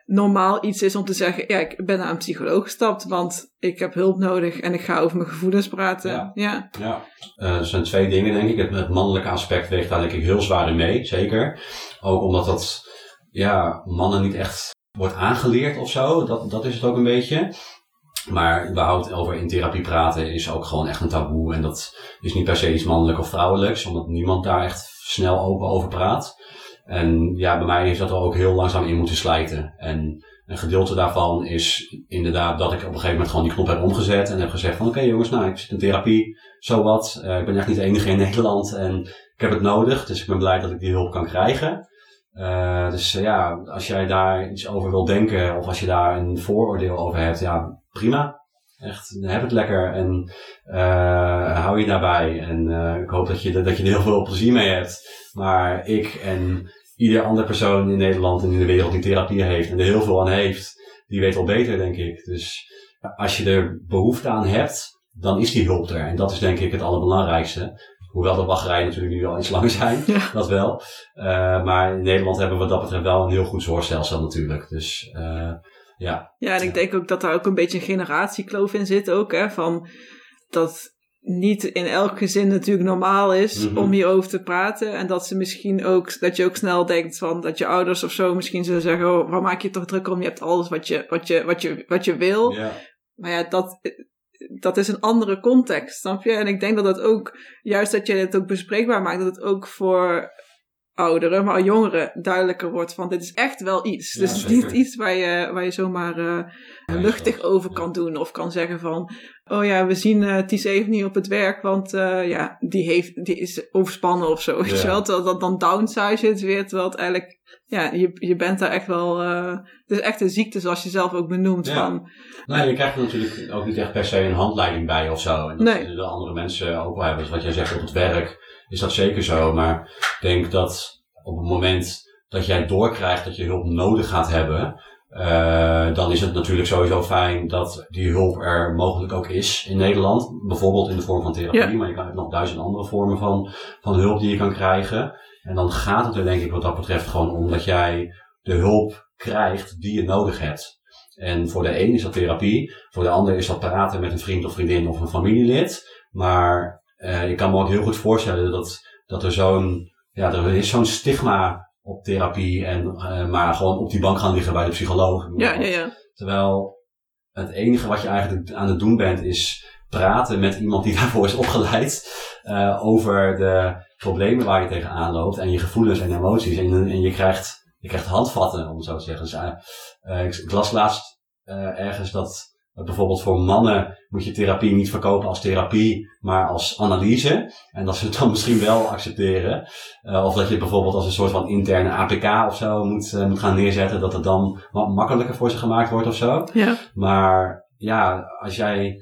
normaal iets is om te zeggen, ja, ik ben naar een psycholoog gestapt, want ik heb hulp nodig en ik ga over mijn gevoelens praten. Ja. ja. Ja, Eh, er zijn twee dingen denk ik. Het, het mannelijke aspect weegt daar denk ik heel zwaar in mee, zeker. Ook omdat dat, ja, mannen niet echt wordt aangeleerd of zo. Dat, dat is het ook een beetje. Maar überhaupt over in therapie praten is ook gewoon echt een taboe. En dat is niet per se iets mannelijk of vrouwelijks, omdat niemand daar echt snel open over praat. En ja, bij mij heeft dat er ook heel langzaam in moeten slijten. En een gedeelte daarvan is inderdaad dat ik op een gegeven moment gewoon die knop heb omgezet en heb gezegd van oké jongens, nou ik zit in therapie, zo wat. Eh, ik ben echt niet de enige in Nederland en ik heb het nodig, dus ik ben blij dat ik die hulp kan krijgen. Eh, dus eh, ja, als jij daar iets over wil denken of als je daar een vooroordeel over hebt, ja prima. Echt, heb het lekker en hou je daarbij. En ik hoop dat je, dat je er heel veel plezier mee hebt. Maar ik en ieder andere persoon in Nederland en in de wereld die therapie heeft en er heel veel aan heeft, die weet wel beter, denk ik. Dus als je er behoefte aan hebt, dan is die hulp er. En dat is denk ik het allerbelangrijkste. Hoewel de wachtrijen natuurlijk nu al iets langer zijn, dat wel. Uh, maar in Nederland hebben we wat dat betreft wel een heel goed zorgstelsel natuurlijk. Dus uh, ja. Ja, en ik denk ook dat daar ook een beetje een generatiekloof in zit ook. Hè, van dat niet in elk gezin natuurlijk normaal is mm -hmm. om hierover te praten. En dat ze misschien ook, dat je ook snel denkt van dat je ouders of zo misschien zullen zeggen: oh, waar maak je toch druk om? Je hebt alles wat je, wat je, wat je, wat je wil. Maar ja, dat, dat is een andere context, snap je? En ik denk dat het ook, juist dat je het ook bespreekbaar maakt, dat het ook voor ouderen, maar jongeren duidelijker wordt van dit is echt wel iets. Ja, dus het is niet iets waar je, waar je zomaar uh, Nee, luchtig over kan doen of kan zeggen van oh ja, we zien uh, Ties even niet op het werk, want uh, ja, die, heeft, die is overspannen of zo. Weet Ja. je wel? Terwijl dat dan downsize het weer, terwijl het eigenlijk, ja, je, je bent daar echt wel, uh, het is echt een ziekte zoals je zelf ook benoemt Ja. van, Nee, je krijgt er natuurlijk ook niet echt per se een handleiding bij of zo. En dat Nee. de andere mensen ook wel hebben. Dus wat jij zegt op het werk, is dat zeker zo. Maar ik denk dat op het moment dat jij doorkrijgt dat je hulp nodig gaat hebben, eh, dan is het natuurlijk sowieso fijn dat die hulp er mogelijk ook is in Nederland. Bijvoorbeeld in de vorm van therapie, Ja. maar je kan ook nog duizend andere vormen van, van hulp die je kan krijgen. En dan gaat het er denk ik wat dat betreft gewoon om dat jij de hulp krijgt die je nodig hebt. En voor de een is dat therapie, voor de ander is dat praten met een vriend of vriendin of een familielid. Maar eh, ik kan me ook heel goed voorstellen dat, dat er zo'n, ja, er is zo'n stigma op therapie en eh, maar gewoon op die bank gaan liggen bij de psycholoog. Ja, ja, ja. Terwijl het enige wat je eigenlijk aan het doen bent is praten met iemand die daarvoor is opgeleid eh, over de problemen waar je tegenaan loopt en je gevoelens en emoties. En, en je, krijgt, je krijgt handvatten, om het zo te zeggen. Dus, ik, ik las laatst ergens dat bijvoorbeeld voor mannen moet je therapie niet verkopen als therapie, maar als analyse. En dat ze het dan misschien wel accepteren. Eh, of dat je het bijvoorbeeld als een soort van interne APK of zo moet, eh, moet gaan neerzetten, dat het dan wat makkelijker voor ze gemaakt wordt of zo. ja. Maar ja, als jij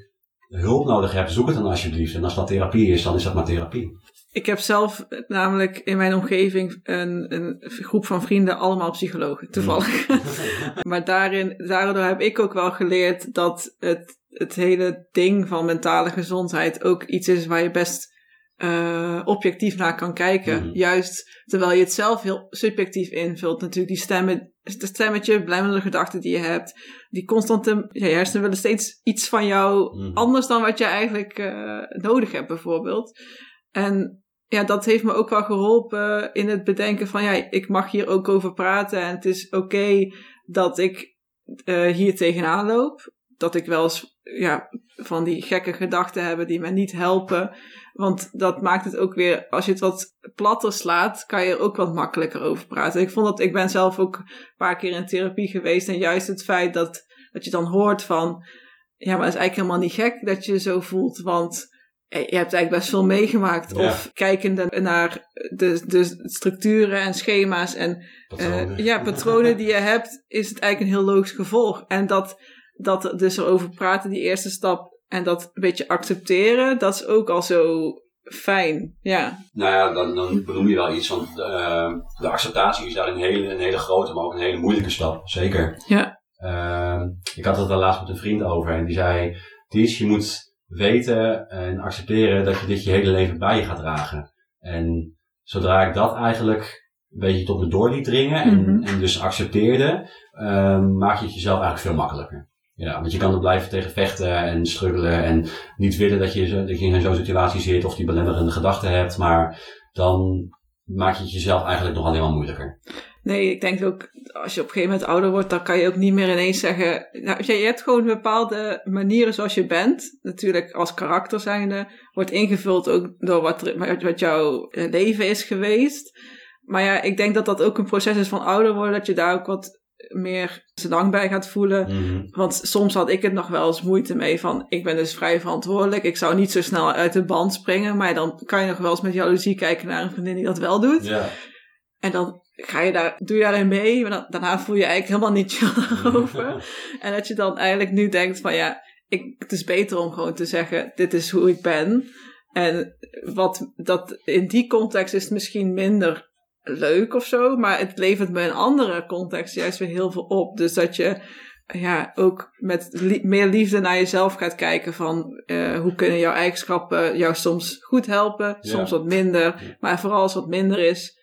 hulp nodig hebt, zoek het dan alsjeblieft. En als dat therapie is, dan is dat maar therapie. Ik heb zelf namelijk in mijn omgeving een, een groep van vrienden, allemaal psychologen, toevallig. maar daarin, daardoor heb ik ook wel geleerd dat het, het hele ding van mentale gezondheid ook iets is waar je best uh, objectief naar kan kijken. Mhm. Juist terwijl je het zelf heel subjectief invult. Natuurlijk die stemmen, het stemmetje, blijvende gedachten die je hebt. Die constante, ja, je hersenen willen steeds iets van jou Mhm. anders dan wat je eigenlijk uh, nodig hebt bijvoorbeeld. En ja, dat heeft me ook wel geholpen in het bedenken van ja, ik mag hier ook over praten en het is oké dat ik uh, hier tegenaan loop. Dat ik wel eens ja, van die gekke gedachten heb die me niet helpen. Want dat maakt het ook weer, als je het wat platter slaat, kan je er ook wat makkelijker over praten. Ik vond dat, ik ben zelf ook een paar keer in therapie geweest en juist het feit dat, dat je dan hoort van, ja, maar het is eigenlijk helemaal niet gek dat je zo voelt, want je hebt eigenlijk best veel meegemaakt. Ja. Of kijkende naar de, de structuren en schema's en Patronen. uh, ja, patronen die je hebt, is het eigenlijk een heel logisch gevolg. En dat, dat dus erover praten, die eerste stap, en dat een beetje accepteren, dat is ook al zo fijn. Ja, Nou ja, dan, dan benoem je wel iets, want uh, de acceptatie is daar een hele, een hele grote, maar ook een hele moeilijke stap. Zeker. ja, Uh, ik had het wel laatst met een vriend over en die zei, Ties, je moet weten en accepteren dat je dit je hele leven bij je gaat dragen. En zodra ik dat eigenlijk een beetje tot me door liet dringen en, Mhm. en dus accepteerde, uh, maak je het jezelf eigenlijk veel makkelijker. Ja, want je kan er blijven tegen vechten en struggelen en niet willen dat je, dat je in zo'n situatie zit of die belemmerende gedachten hebt, maar dan maak je het jezelf eigenlijk nog alleen maar moeilijker. Nee, ik denk ook, als je op een gegeven moment ouder wordt, dan kan je ook niet meer ineens zeggen... Nou, je hebt gewoon bepaalde manieren zoals je bent. Natuurlijk als karakter zijnde. Wordt ingevuld ook door wat, wat jouw eh, leven is geweest. Maar ja, ik denk dat dat ook een proces is van ouder worden. Dat je daar ook wat meer lang bij gaat voelen. Mhm. Want soms had ik het nog wel eens moeite mee van, ik ben dus vrij verantwoordelijk. Ik zou niet zo snel uit de band springen. Maar dan kan je nog wel eens met jaloezie kijken naar een vriendin die dat wel doet. Ja. En dan ga je daar, doe je daarin mee, maar dan, daarna voel je eigenlijk helemaal niet chill daarover. en dat je dan eigenlijk nu denkt van ja, ik, het is beter om gewoon te zeggen, dit is hoe ik ben. En wat, dat, in die context is het misschien minder leuk of zo, maar het levert me in andere context juist weer heel veel op. Dus dat je ja, ook met meer liefde naar jezelf gaat kijken van uh, hoe kunnen jouw eigenschappen jou soms goed helpen, soms wat minder, maar vooral als wat minder is,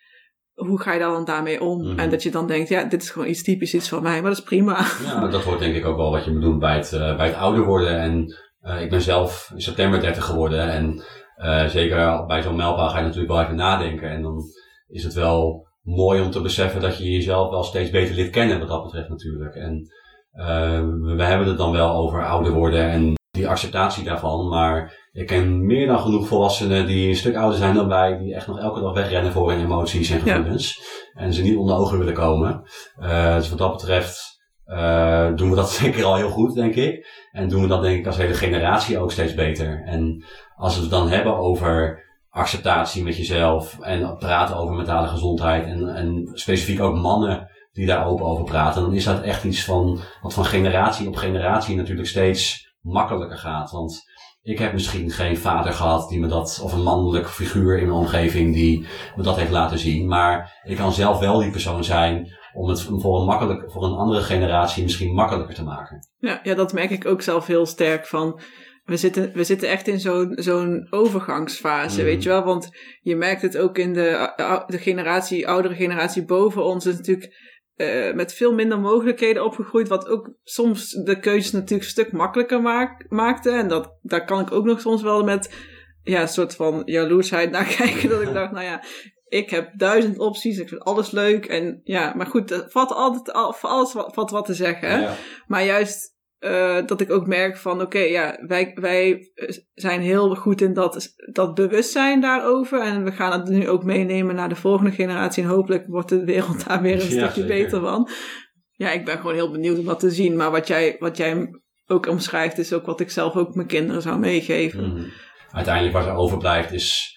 hoe ga je dan daarmee om? Mhm. En dat je dan denkt, ja, dit is gewoon iets typisch iets van mij, maar dat is prima. Ja, dat hoort denk ik ook wel wat je moet doen bij het, uh, bij het ouder worden. En uh, ik ben zelf in september 30 geworden en uh, zeker bij zo'n mijlpaal ga je natuurlijk wel even nadenken. En dan is het wel mooi om te beseffen dat je jezelf wel steeds beter leert kennen wat dat betreft natuurlijk. En we hebben het dan wel over ouder worden en die acceptatie daarvan, maar ik ken meer dan genoeg volwassenen die een stuk ouder zijn dan wij, die echt nog elke dag wegrennen voor hun emoties en gevoelens. En ze niet onder ogen willen komen. Uh, dus wat dat betreft uh, doen we dat zeker al heel goed, denk ik. En doen we dat denk ik als hele generatie ook steeds beter. En als we het dan hebben over acceptatie met jezelf en praten over mentale gezondheid en, en specifiek ook mannen die daar open over praten, dan is dat echt iets van wat van generatie op generatie natuurlijk steeds makkelijker gaat. Want ik heb misschien geen vader gehad die me dat, of een mannelijk figuur in mijn omgeving die me dat heeft laten zien. Maar ik kan zelf wel die persoon zijn om het voor een, makkelijk, voor een andere generatie misschien makkelijker te maken. Ja, ja dat merk ik ook zelf heel sterk van. We zitten, we zitten echt in zo'n zo'n overgangsfase, mm. weet je wel? Want je merkt het ook in de, de generatie, oudere generatie boven ons. is natuurlijk uh, met veel minder mogelijkheden opgegroeid, wat ook soms de keuzes natuurlijk een stuk makkelijker maak, maakte. En dat, daar kan ik ook nog soms wel met ja, een soort van jaloersheid naar kijken. Dat ik dacht, nou ja, ik heb duizend opties, ik vind alles leuk. En ja, maar goed, er valt altijd, voor alles wat, wat te zeggen. Ja. Maar juist uh, dat ik ook merk van oké, ja, wij, wij zijn heel goed in dat, dat bewustzijn daarover. En we gaan het nu ook meenemen naar de volgende generatie. En hopelijk wordt de wereld daar weer een stukje beter van. Ja, ik ben gewoon heel benieuwd om dat te zien. Maar wat jij, wat jij ook omschrijft, is ook wat ik zelf ook mijn kinderen zou meegeven. Mhm. Uiteindelijk wat er overblijft is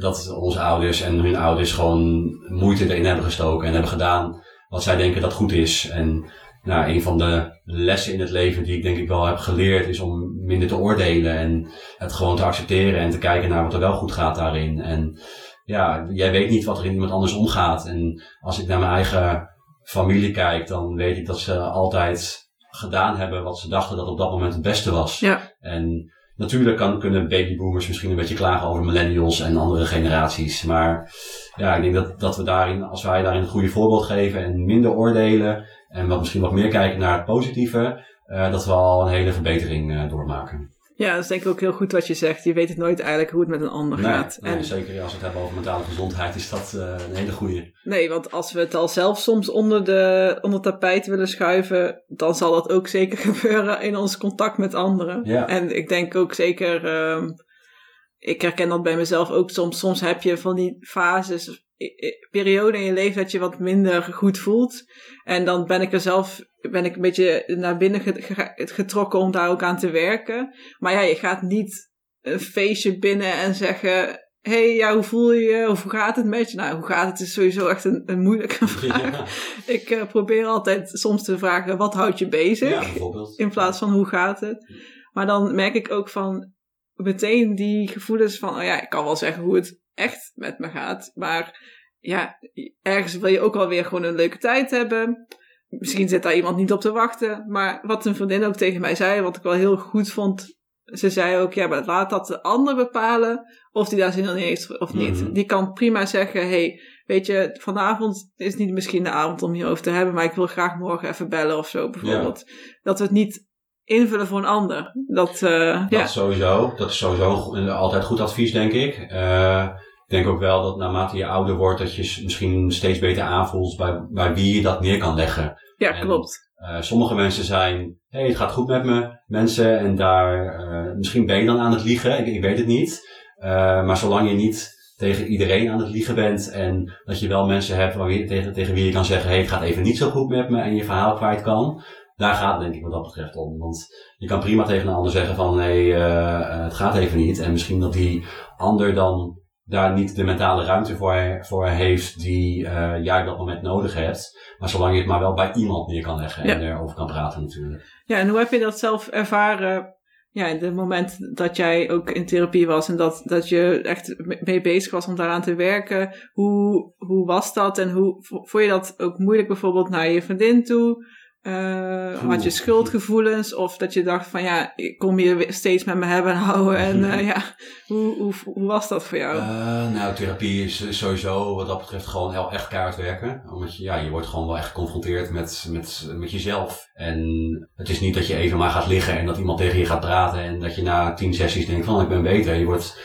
dat onze ouders en hun ouders gewoon moeite erin hebben gestoken en hebben gedaan wat zij denken dat goed is. En nou, een van de lessen in het leven die ik denk ik wel heb geleerd is om minder te oordelen en het gewoon te accepteren en te kijken naar wat er wel goed gaat daarin. En ja, jij weet niet wat er in iemand anders omgaat. En als ik naar mijn eigen familie kijk, dan weet ik dat ze altijd gedaan hebben wat ze dachten dat op dat moment het beste was. Ja. En natuurlijk kan, kunnen babyboomers misschien een beetje klagen over millennials en andere generaties. Maar ja, ik denk dat, dat we daarin, als wij daarin het goede voorbeeld geven en minder oordelen en wat misschien wat meer kijken naar het positieve, uh, dat we al een hele verbetering uh, doormaken. Ja, dat is denk ik ook heel goed wat je zegt. Je weet het nooit eigenlijk hoe het met een ander gaat. Nee, en... zeker als we het hebben over mentale gezondheid is dat uh, een hele goede. Nee, want als we het al zelf soms onder de onder tapijt willen schuiven, dan zal dat ook zeker gebeuren in ons contact met anderen. Ja. En ik denk ook zeker, uh, ik herken dat bij mezelf ook soms. Soms heb je van die fases periode in je leven dat je wat minder goed voelt. En dan ben ik er zelf ben ik een beetje naar binnen getrokken om daar ook aan te werken. Maar ja, je gaat niet een feestje binnen en zeggen. hey, ja, hoe voel je je? Of hoe gaat het met je? Nou, hoe gaat het is sowieso echt een, een moeilijke vraag. Ik uh, probeer altijd soms te vragen, wat houdt je bezig? Ja. In plaats van, hoe gaat het? Maar dan merk ik ook van, meteen die gevoelens van, oh ja, ik kan wel zeggen hoe het echt met me gaat. Maar ja, ergens wil je ook alweer gewoon een leuke tijd hebben. Misschien zit daar iemand niet op te wachten. Maar wat een vriendin ook tegen mij zei, wat ik wel heel goed vond. Ze zei ook, ja, maar laat dat de ander bepalen of die daar zin in heeft of niet. Mhm. Die kan prima zeggen, hey, weet je, vanavond is niet misschien de avond om hierover te hebben, maar ik wil graag morgen even bellen of zo bijvoorbeeld. Dat we het niet invullen voor een ander. Dat, uh, dat ja. sowieso. Dat is sowieso altijd goed advies, denk ik. Uh, ik denk ook wel dat naarmate je ouder wordt, dat je misschien steeds beter aanvoelt bij, bij wie je dat neer kan leggen. Ja, klopt. Uh, sommige mensen zijn, hé, hey, het gaat goed met me, mensen, en daar, uh, misschien ben je dan aan het liegen, ik, ik weet het niet. Uh, maar zolang je niet tegen iedereen aan het liegen bent en dat je wel mensen hebt waar je, tegen, tegen wie je kan zeggen, hé, hey, het gaat even niet zo goed met me en je verhaal kwijt kan, daar gaat het denk ik wat dat betreft om. Want je kan prima tegen een ander zeggen van nee, het gaat even niet. En misschien dat die ander dan daar niet de mentale ruimte voor, voor heeft die uh, jij op dat moment nodig hebt. Maar zolang je het maar wel bij iemand neer kan leggen en erover kan praten natuurlijk. Ja, en hoe heb je dat zelf ervaren ja, in het moment dat jij ook in therapie was en dat, dat je echt mee bezig was om daaraan te werken, hoe, hoe was dat en hoe vond je dat ook moeilijk bijvoorbeeld naar je vriendin toe? Uh, had je schuldgevoelens of dat je dacht van ja, ik kom hier steeds met me hebben en houden en uh, ja, hoe, hoe, hoe, was dat voor jou? Uh, nou, therapie is sowieso wat dat betreft gewoon heel echt kaart werken. Omdat je, ja, je wordt gewoon wel echt geconfronteerd met, met, met jezelf. En het is niet dat je even maar gaat liggen en dat iemand tegen je gaat praten en dat je na tien sessies denkt van ik ben beter. Je wordt,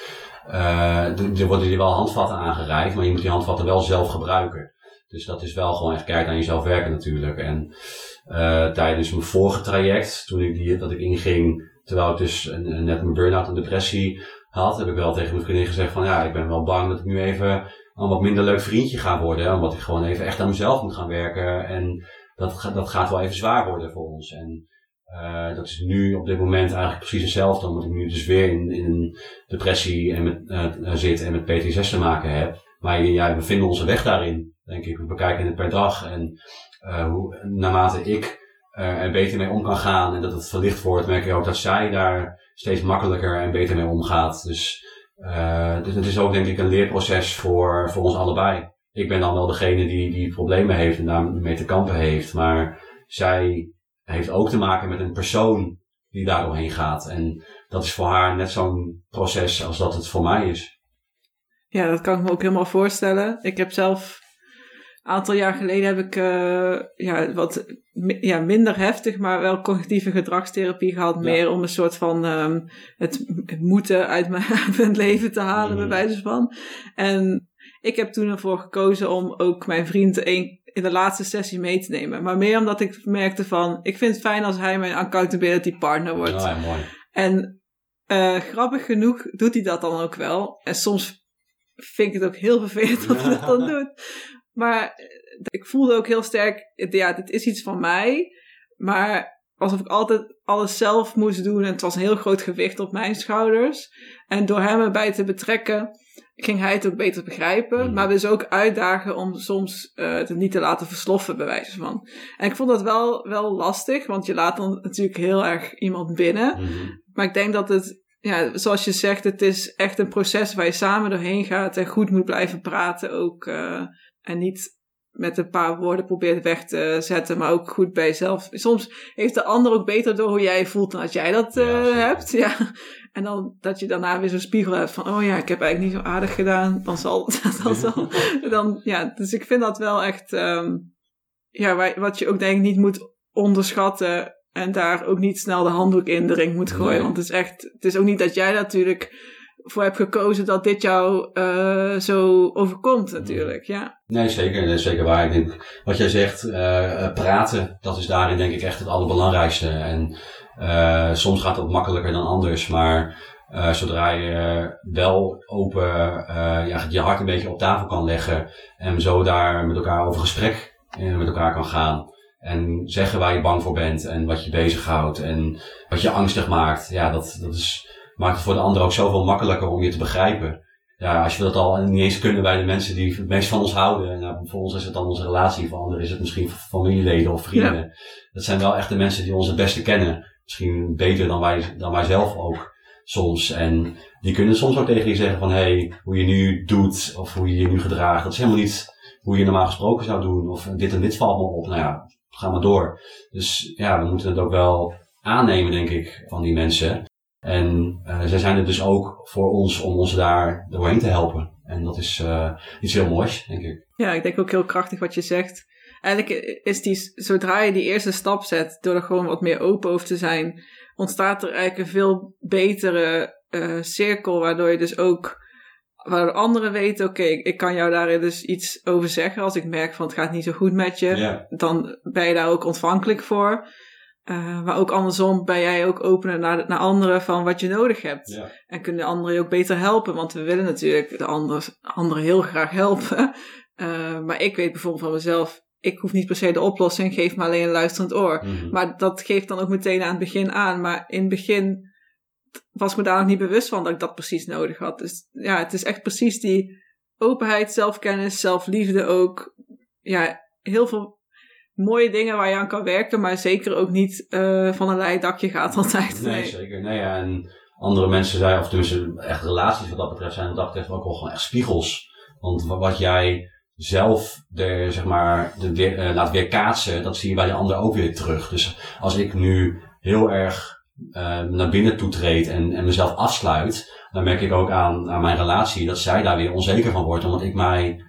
er worden je wel handvatten aangereikt, maar je moet die handvatten wel zelf gebruiken. Dus dat is wel gewoon echt keihard aan jezelf werken natuurlijk. En uh, tijdens mijn vorige traject, toen ik die, dat ik inging, terwijl ik dus een, net mijn burn-out en depressie had, heb ik wel tegen mijn vriendin gezegd van ja, ik ben wel bang dat ik nu even een wat minder leuk vriendje ga worden. Omdat ik gewoon even echt aan mezelf moet gaan werken. En dat, dat gaat wel even zwaar worden voor ons. En uh, dat is nu op dit moment eigenlijk precies hetzelfde. Omdat ik nu dus weer in, in een depressie en met, uh, zit en met PTSS te maken heb. Maar ja, we vinden onze weg daarin denk ik. We bekijken het per dag en uh, hoe, naarmate ik uh, er beter mee om kan gaan en dat het verlicht wordt, merk ik ook dat zij daar steeds makkelijker en beter mee omgaat. Dus, uh, dus het is ook denk ik een leerproces voor, voor ons allebei. Ik ben dan wel degene die, die problemen heeft en daarmee te kampen heeft, maar zij heeft ook te maken met een persoon die daar doorheen gaat. En dat is voor haar net zo'n proces als dat het voor mij is. Ja, dat kan ik me ook helemaal voorstellen. Ik heb zelf aantal jaar geleden heb ik uh, ja, wat ja, minder heftig, maar wel cognitieve gedragstherapie gehad. Meer om een soort van um, het, moeten uit mijn, mijn leven te halen, bij mm. wijze van. En ik heb toen ervoor gekozen om ook mijn vriend een, in de laatste sessie mee te nemen. Maar meer omdat ik merkte van, ik vind het fijn als hij mijn accountability partner wordt. Ja, mooi. En uh, grappig genoeg doet hij dat dan ook wel. En soms vind ik het ook heel vervelend dat hij dat dan doet. Maar eh, ik voelde ook heel sterk, ja, dit is iets van mij. Maar alsof ik altijd alles zelf moest doen. En het was een heel groot gewicht op mijn schouders. En door hem erbij te betrekken, ging hij het ook beter begrijpen. Mm. Maar dus ook uitdagen om soms uh, het niet te laten versloffen, bij wijze van. En ik vond dat wel, wel lastig, want je laat dan natuurlijk heel erg iemand binnen. Mm. Maar ik denk dat het, ja, zoals je zegt, het is echt een proces waar je samen doorheen gaat en goed moet blijven praten ook. Uh, en niet met een paar woorden probeert weg te zetten, maar ook goed bij jezelf. Soms heeft de ander ook beter door hoe jij voelt dan als jij dat uh, hebt. Ja. En dan dat je daarna weer zo'n spiegel hebt van, oh ja, ik heb eigenlijk niet zo aardig gedaan. Dan zal, dan zal, dan, ja. Dus ik vind dat wel echt, um, ja, wat je ook denk ik niet moet onderschatten. En daar ook niet snel de handdoek in de ring moet gooien. Want het is echt, het is ook niet dat jij natuurlijk voor heb gekozen dat dit jou uh, zo overkomt natuurlijk, ja. Nee, zeker. Zeker waar. Ik denk, wat jij zegt, uh, praten, dat is daarin denk ik echt het allerbelangrijkste. En soms gaat dat makkelijker dan anders, maar zodra je wel open ja, je hart een beetje op tafel kan leggen en zo daar met elkaar over gesprek met elkaar kan gaan. En zeggen waar je bang voor bent en wat je bezighoudt en wat je angstig maakt. Ja, dat, dat is, maakt het voor de ander ook zoveel makkelijker om je te begrijpen. Ja, als je dat al niet eens kunnen bij de mensen die het meest van ons houden. En nou, voor ons is het dan onze relatie, voor anderen is het misschien familieleden of vrienden. Dat zijn wel echt de mensen die ons het beste kennen. Misschien beter dan wij, dan wij zelf ook soms. En die kunnen soms ook tegen je zeggen van, hé, hey, hoe je nu doet of hoe je je nu gedraagt, dat is helemaal niet hoe je normaal gesproken zou doen. Of dit en dit valt me op. Nou ja, ga maar door. Dus ja, we moeten het ook wel aannemen, denk ik, van die mensen. En uh, zij zijn er dus ook voor ons om ons daar doorheen te helpen. En dat is uh, iets heel moois, denk ik. Ja, ik denk ook heel krachtig wat je zegt. Eigenlijk is die, zodra je die eerste stap zet, door er gewoon wat meer open over te zijn, ontstaat er eigenlijk een veel betere uh, cirkel, waardoor je dus ook, waardoor anderen weten, oké, okay, ik kan jou daar dus iets over zeggen. Als ik merk van het gaat niet zo goed met je, yeah. dan ben je daar ook ontvankelijk voor. Uh, maar ook andersom ben jij ook opener naar, naar anderen van wat je nodig hebt. Ja. En kunnen anderen je ook beter helpen. Want we willen natuurlijk de anderen, anderen heel graag helpen. Uh, maar ik weet bijvoorbeeld van mezelf, ik hoef niet per se de oplossing, geef me alleen een luisterend oor. Mm -hmm. Maar dat geeft dan ook meteen aan het begin aan. Maar in het begin was me daar nog niet bewust van dat ik dat precies nodig had. Dus ja, het is echt precies die openheid, zelfkennis, zelfliefde ook. Ja, heel veel mooie dingen waar je aan kan werken, maar zeker ook niet uh, van een leidakje gaat altijd. Nee, zeker. Nee, ja, en andere mensen zijn, of dus echt relaties wat dat betreft, zijn dat betreft ook wel gewoon echt spiegels. Want wat jij zelf de, zeg maar, de weer, uh, laat weerkaatsen, dat zie je bij de ander ook weer terug. Dus als ik nu heel erg uh, naar binnen toetreed en, en mezelf afsluit, dan merk ik ook aan, aan mijn relatie dat zij daar weer onzeker van wordt, omdat ik mij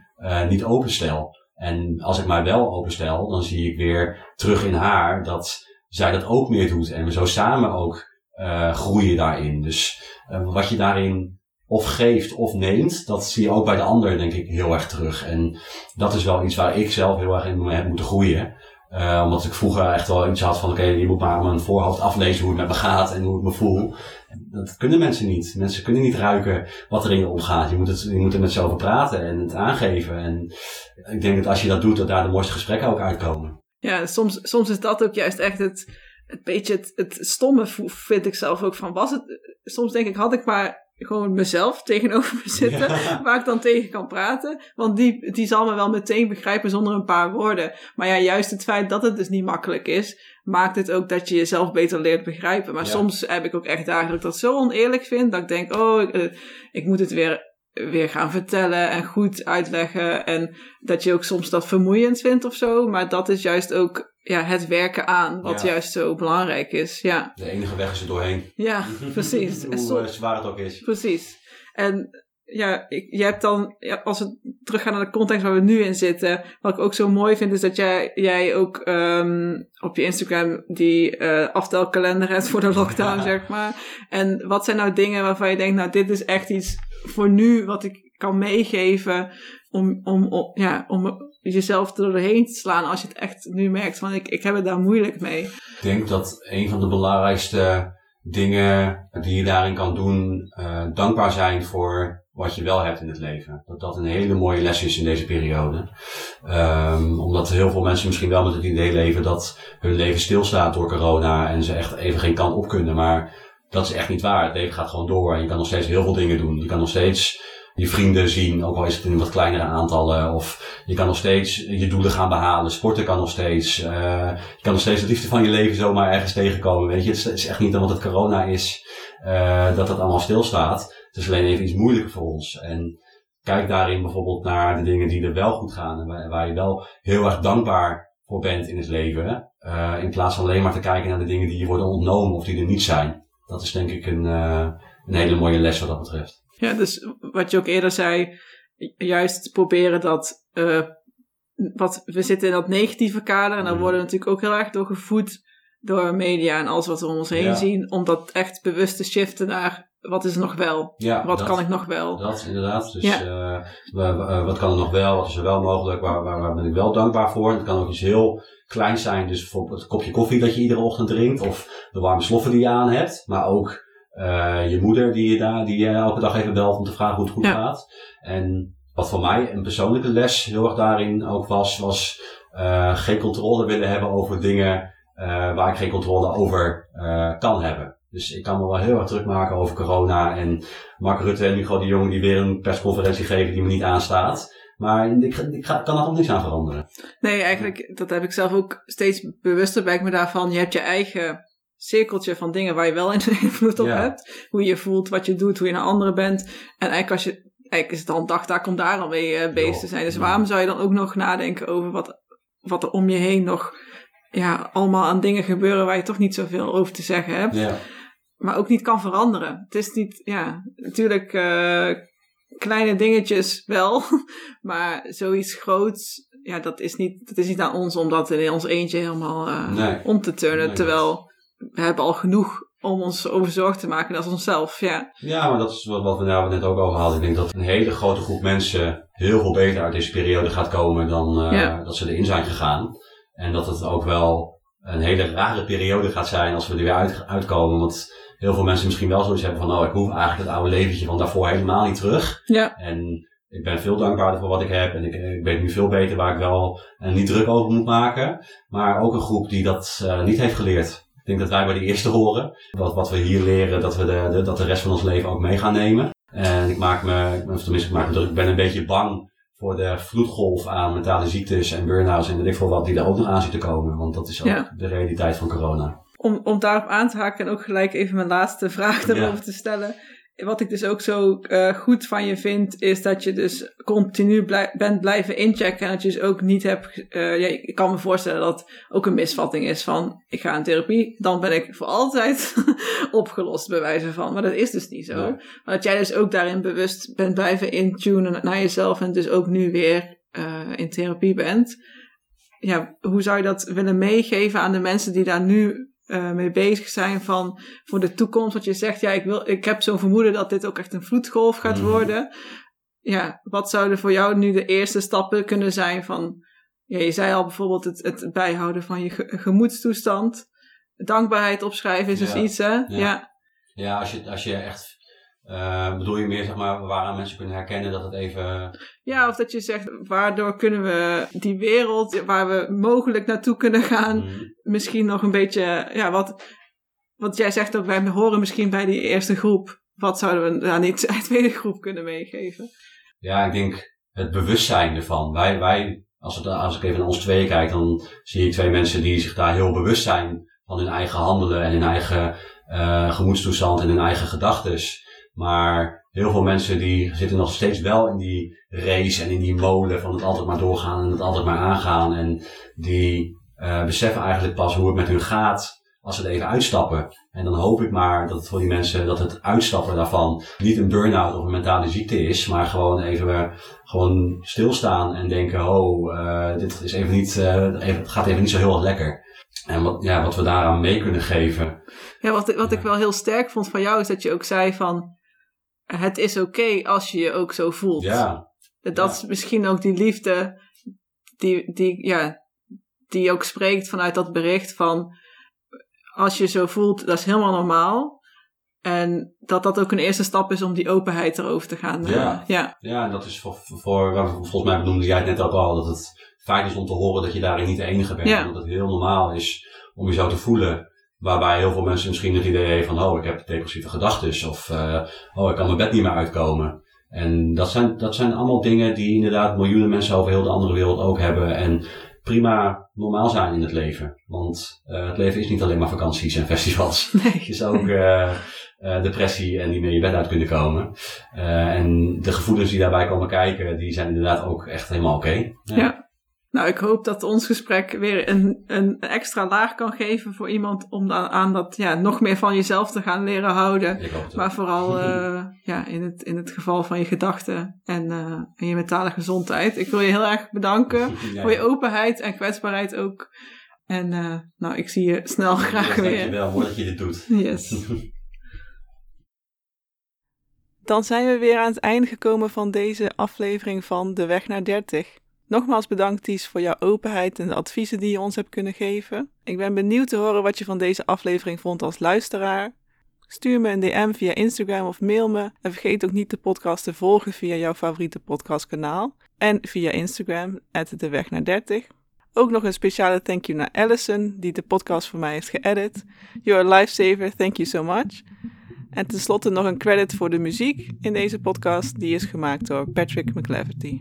niet openstel. En als ik mij wel openstel, dan zie ik weer terug in haar dat zij dat ook meer doet. En we zo samen ook uh, groeien daarin. Dus uh, wat je daarin of geeft of neemt, dat zie je ook bij de ander denk ik heel erg terug. En dat is wel iets waar ik zelf heel erg in heb moeten groeien. Uh, omdat ik vroeger echt wel iets had van, oké, je moet maar mijn voorhoofd aflezen hoe het met me gaat en hoe ik me voel. Dat kunnen mensen niet. Mensen kunnen niet ruiken wat er in je omgaat. Je moet, het, je moet er met over praten en het aangeven. En ik denk dat als je dat doet, dat daar de mooiste gesprekken ook uitkomen. Ja, soms, soms is dat ook juist echt het, het beetje het, het stomme, vind ik zelf ook van. Was het, soms denk ik, had ik maar gewoon mezelf tegenover me zitten, waar ik dan tegen kan praten. Want die, die zal me wel meteen begrijpen zonder een paar woorden. Maar ja, juist het feit dat het dus niet makkelijk is, maakt het ook dat je jezelf beter leert begrijpen. Maar soms heb ik ook echt dagen dat ik dat zo oneerlijk vind, dat ik denk, oh, ik, uh, ik moet het weer weer gaan vertellen en goed uitleggen. En dat je ook soms dat vermoeiend vindt of zo. Maar dat is juist ook ja, het werken aan, wat ja. juist zo belangrijk is. Ja. De enige weg is er doorheen. Ja, precies. Hoe so zwaar het ook is. Precies. En ja, ik, je hebt dan, ja, als we teruggaan naar de context waar we nu in zitten, wat ik ook zo mooi vind, is dat jij, jij ook um, op je Instagram die uh, aftelkalender hebt voor de lockdown, ja. zeg maar. En wat zijn nou dingen waarvan je denkt, nou, dit is echt iets voor nu wat ik kan meegeven om, om, om, ja, om jezelf er doorheen te slaan als je het echt nu merkt van ik, ik heb het daar moeilijk mee. Ik denk dat een van de belangrijkste dingen die je daarin kan doen, uh, dankbaar zijn voor wat je wel hebt in het leven. Dat dat een hele mooie les is in deze periode. Um, omdat heel veel mensen misschien wel met het idee leven dat hun leven stilstaat door corona en ze echt even geen kant op kunnen. Maar dat is echt niet waar. Het leven gaat gewoon door en je kan nog steeds heel veel dingen doen. Je kan nog steeds je vrienden zien, ook al is het in wat kleinere aantallen. Of je kan nog steeds je doelen gaan behalen. Sporten kan nog steeds. Uh, je kan nog steeds het liefde van je leven zomaar ergens tegenkomen. Weet je, het is echt niet omdat het corona is uh, dat het allemaal stilstaat. Het is alleen even iets moeilijker voor ons. En kijk daarin bijvoorbeeld naar de dingen die er wel goed gaan. En waar, waar je wel heel erg dankbaar voor bent in het leven. Uh, in plaats van alleen maar te kijken naar de dingen die je worden ontnomen of die er niet zijn. Dat is denk ik een, een hele mooie les wat dat betreft. Ja, dus wat je ook eerder zei, juist proberen dat. Uh, wat, we zitten in dat negatieve kader en daar worden we natuurlijk ook heel erg door gevoed door media en alles wat we om ons heen ja. zien, om dat echt bewust te shiften naar wat is er nog wel? Ja, wat dat, kan ik nog wel? Dat inderdaad. Dus ja. uh, wat kan er nog wel? Wat is er wel mogelijk? Waar, waar, waar ben ik wel dankbaar voor? Het kan ook iets heel kleins zijn. Dus bijvoorbeeld het kopje koffie dat je iedere ochtend drinkt. Of de warme sloffen die je aan hebt. Maar ook je moeder die je, daar, die je elke dag even belt om te vragen hoe het goed ja. gaat. En wat voor mij een persoonlijke les heel erg daarin ook was, was uh, geen controle willen hebben over dingen uh, waar ik geen controle over kan hebben. Dus ik kan me wel heel erg druk maken over corona en Mark Rutte en Hugo de Jong die weer een persconferentie geven die me niet aanstaat. Maar ik, ik ga, kan er nog niks aan veranderen. Nee, eigenlijk, dat heb ik zelf ook steeds bewuster bij ik me daarvan. Je hebt je eigen cirkeltje van dingen waar je wel invloed op ja. hebt. Hoe je je voelt, wat je doet, hoe je naar anderen bent. En eigenlijk als je, eigenlijk is het dan dagtaak om daar al mee uh, bezig te zijn. Dus waarom zou je dan ook nog nadenken over wat, wat er om je heen nog ja, allemaal aan dingen gebeuren waar je toch niet zoveel over te zeggen hebt. Ja. Maar ook niet kan veranderen. Het is niet, ja, natuurlijk uh, kleine dingetjes wel. maar zoiets groots, ja, dat is niet, dat is niet aan ons om dat in ons eentje helemaal uh, nee. om te turnen. Nee, terwijl we hebben al genoeg om ons over zorg te maken als onszelf, ja. Ja, maar dat is wat, wat we nou net ook over hadden. Ik denk dat een hele grote groep mensen heel veel beter uit deze periode gaat komen dan uh, ja. dat ze erin zijn gegaan. En dat het ook wel een hele rare periode gaat zijn als we er weer uit, uitkomen. Want heel veel mensen misschien wel zoiets hebben van, nou, ik hoef eigenlijk het oude leventje van daarvoor helemaal niet terug. Ja. En ik ben veel dankbaarder voor wat ik heb en ik, ik weet nu veel beter waar ik wel uh, niet druk over moet maken. Maar ook een groep die dat uh, niet heeft geleerd. Ik denk dat wij bij de eerste horen. Wat, wat we hier leren, dat we de, de, dat de rest van ons leven ook mee gaan nemen. En ik maak me, of tenminste, ik maak me druk, ik ben een beetje bang voor de vloedgolf aan mentale ziektes en burn-outs en weet ik veel wat die er ook nog aan zitten komen. Want dat is ook Ja. de realiteit van corona. Om, om daarop aan te haken en ook gelijk even mijn laatste vraag erover Ja. te stellen. Wat ik dus ook zo uh, goed van je vind, is dat je dus continu blij bent blijven inchecken. En dat je dus ook niet hebt. Uh, ja, ik kan me voorstellen dat ook een misvatting is van: ik ga in therapie, dan ben ik voor altijd opgelost, bij wijze van. Maar dat is dus niet zo. Ja. Maar dat jij dus ook daarin bewust bent blijven intunen naar jezelf en dus ook nu weer uh, in therapie bent. Ja, hoe zou je dat willen meegeven aan de mensen die daar nu uh, mee bezig zijn van voor de toekomst. Wat je zegt, ja, ik, wil, ik heb zo'n vermoeden dat dit ook echt een vloedgolf gaat mm. worden. Ja, wat zouden voor jou nu de eerste stappen kunnen zijn van, ja, je zei al bijvoorbeeld het, het bijhouden van je ge gemoedstoestand. Dankbaarheid opschrijven is dus iets, hè? Ja. Ja, ja als, je, als je echt uh, bedoel je meer, zeg maar, waaraan mensen kunnen herkennen dat het even... Ja, of dat je zegt, waardoor kunnen we die wereld waar we mogelijk naartoe kunnen gaan, mm. misschien nog een beetje, ja, wat, wat jij zegt ook, wij horen misschien bij die eerste groep. Wat zouden we aan die tweede groep kunnen meegeven? Ja, ik denk het bewustzijn ervan. Wij, wij als, het, als ik even naar ons tweeën kijk, dan zie ik twee mensen die zich daar heel bewust zijn van hun eigen handelen en hun eigen uh, gemoedstoestand en hun eigen gedachtes. Maar heel veel mensen die zitten nog steeds wel in die race en in die molen van het altijd maar doorgaan en het altijd maar aangaan. En die uh, beseffen eigenlijk pas hoe het met hun gaat als ze er even uitstappen. En dan hoop ik maar dat het voor die mensen, dat het uitstappen daarvan niet een burn-out of een mentale ziekte is, maar gewoon even gewoon stilstaan en denken, oh, uh, dit is even niet, uh, even, het gaat even niet zo heel erg lekker. En wat, ja, wat we daaraan mee kunnen geven. Ja, wat, wat ik wel heel sterk vond van jou is dat je ook zei van, het is oké als je je ook zo voelt. Ja. Dat is misschien ook die liefde die, die, ja, die ook spreekt vanuit dat bericht van als je zo voelt, dat is helemaal normaal. En dat dat ook een eerste stap is om die openheid erover te gaan. Ja, ja. ja dat is voor, voor, volgens mij benoemde jij het net ook al, dat het fijn is om te horen dat je daarin niet de enige bent. Ja. Dat het heel normaal is om je zo te voelen. Waarbij heel veel mensen misschien het idee hebben van, oh, ik heb depressieve gedachten. Of, uh, oh, ik kan mijn bed niet meer uitkomen. En dat zijn, dat zijn allemaal dingen die inderdaad miljoenen mensen over heel de andere wereld ook hebben. En prima normaal zijn in het leven. Want uh, het leven is niet alleen maar vakanties en festivals. Nee. Het is ook uh, depressie en niet meer je bed uit kunnen komen. en de gevoelens die daarbij komen kijken, die zijn inderdaad ook echt helemaal oké. Okay. Ja. ja. Nou, ik hoop dat ons gesprek weer een, een extra laag kan geven voor iemand om dan aan dat ja, nog meer van jezelf te gaan leren houden. Maar vooral uh, ja, in, het, in het geval van je gedachten en, uh, en je mentale gezondheid. Ik wil je heel erg bedanken voor je openheid en kwetsbaarheid ook. En uh, nou, ik zie je snel graag ja, weer. Dankjewel, dat je dit doet. Yes. Dan zijn we weer aan het einde gekomen van deze aflevering van De Weg naar 30. Nogmaals bedankt Ties voor jouw openheid en de adviezen die je ons hebt kunnen geven. Ik ben benieuwd te horen wat je van deze aflevering vond als luisteraar. Stuur me een DM via Instagram of mail me. En vergeet ook niet de podcast te volgen via jouw favoriete podcastkanaal. En via Instagram, de weg naar 30. Ook nog een speciale thank you naar Allison, die de podcast voor mij heeft geëdit. You're a lifesaver, thank you so much. En tenslotte nog een credit voor de muziek in deze podcast, die is gemaakt door Patrick McLaverty.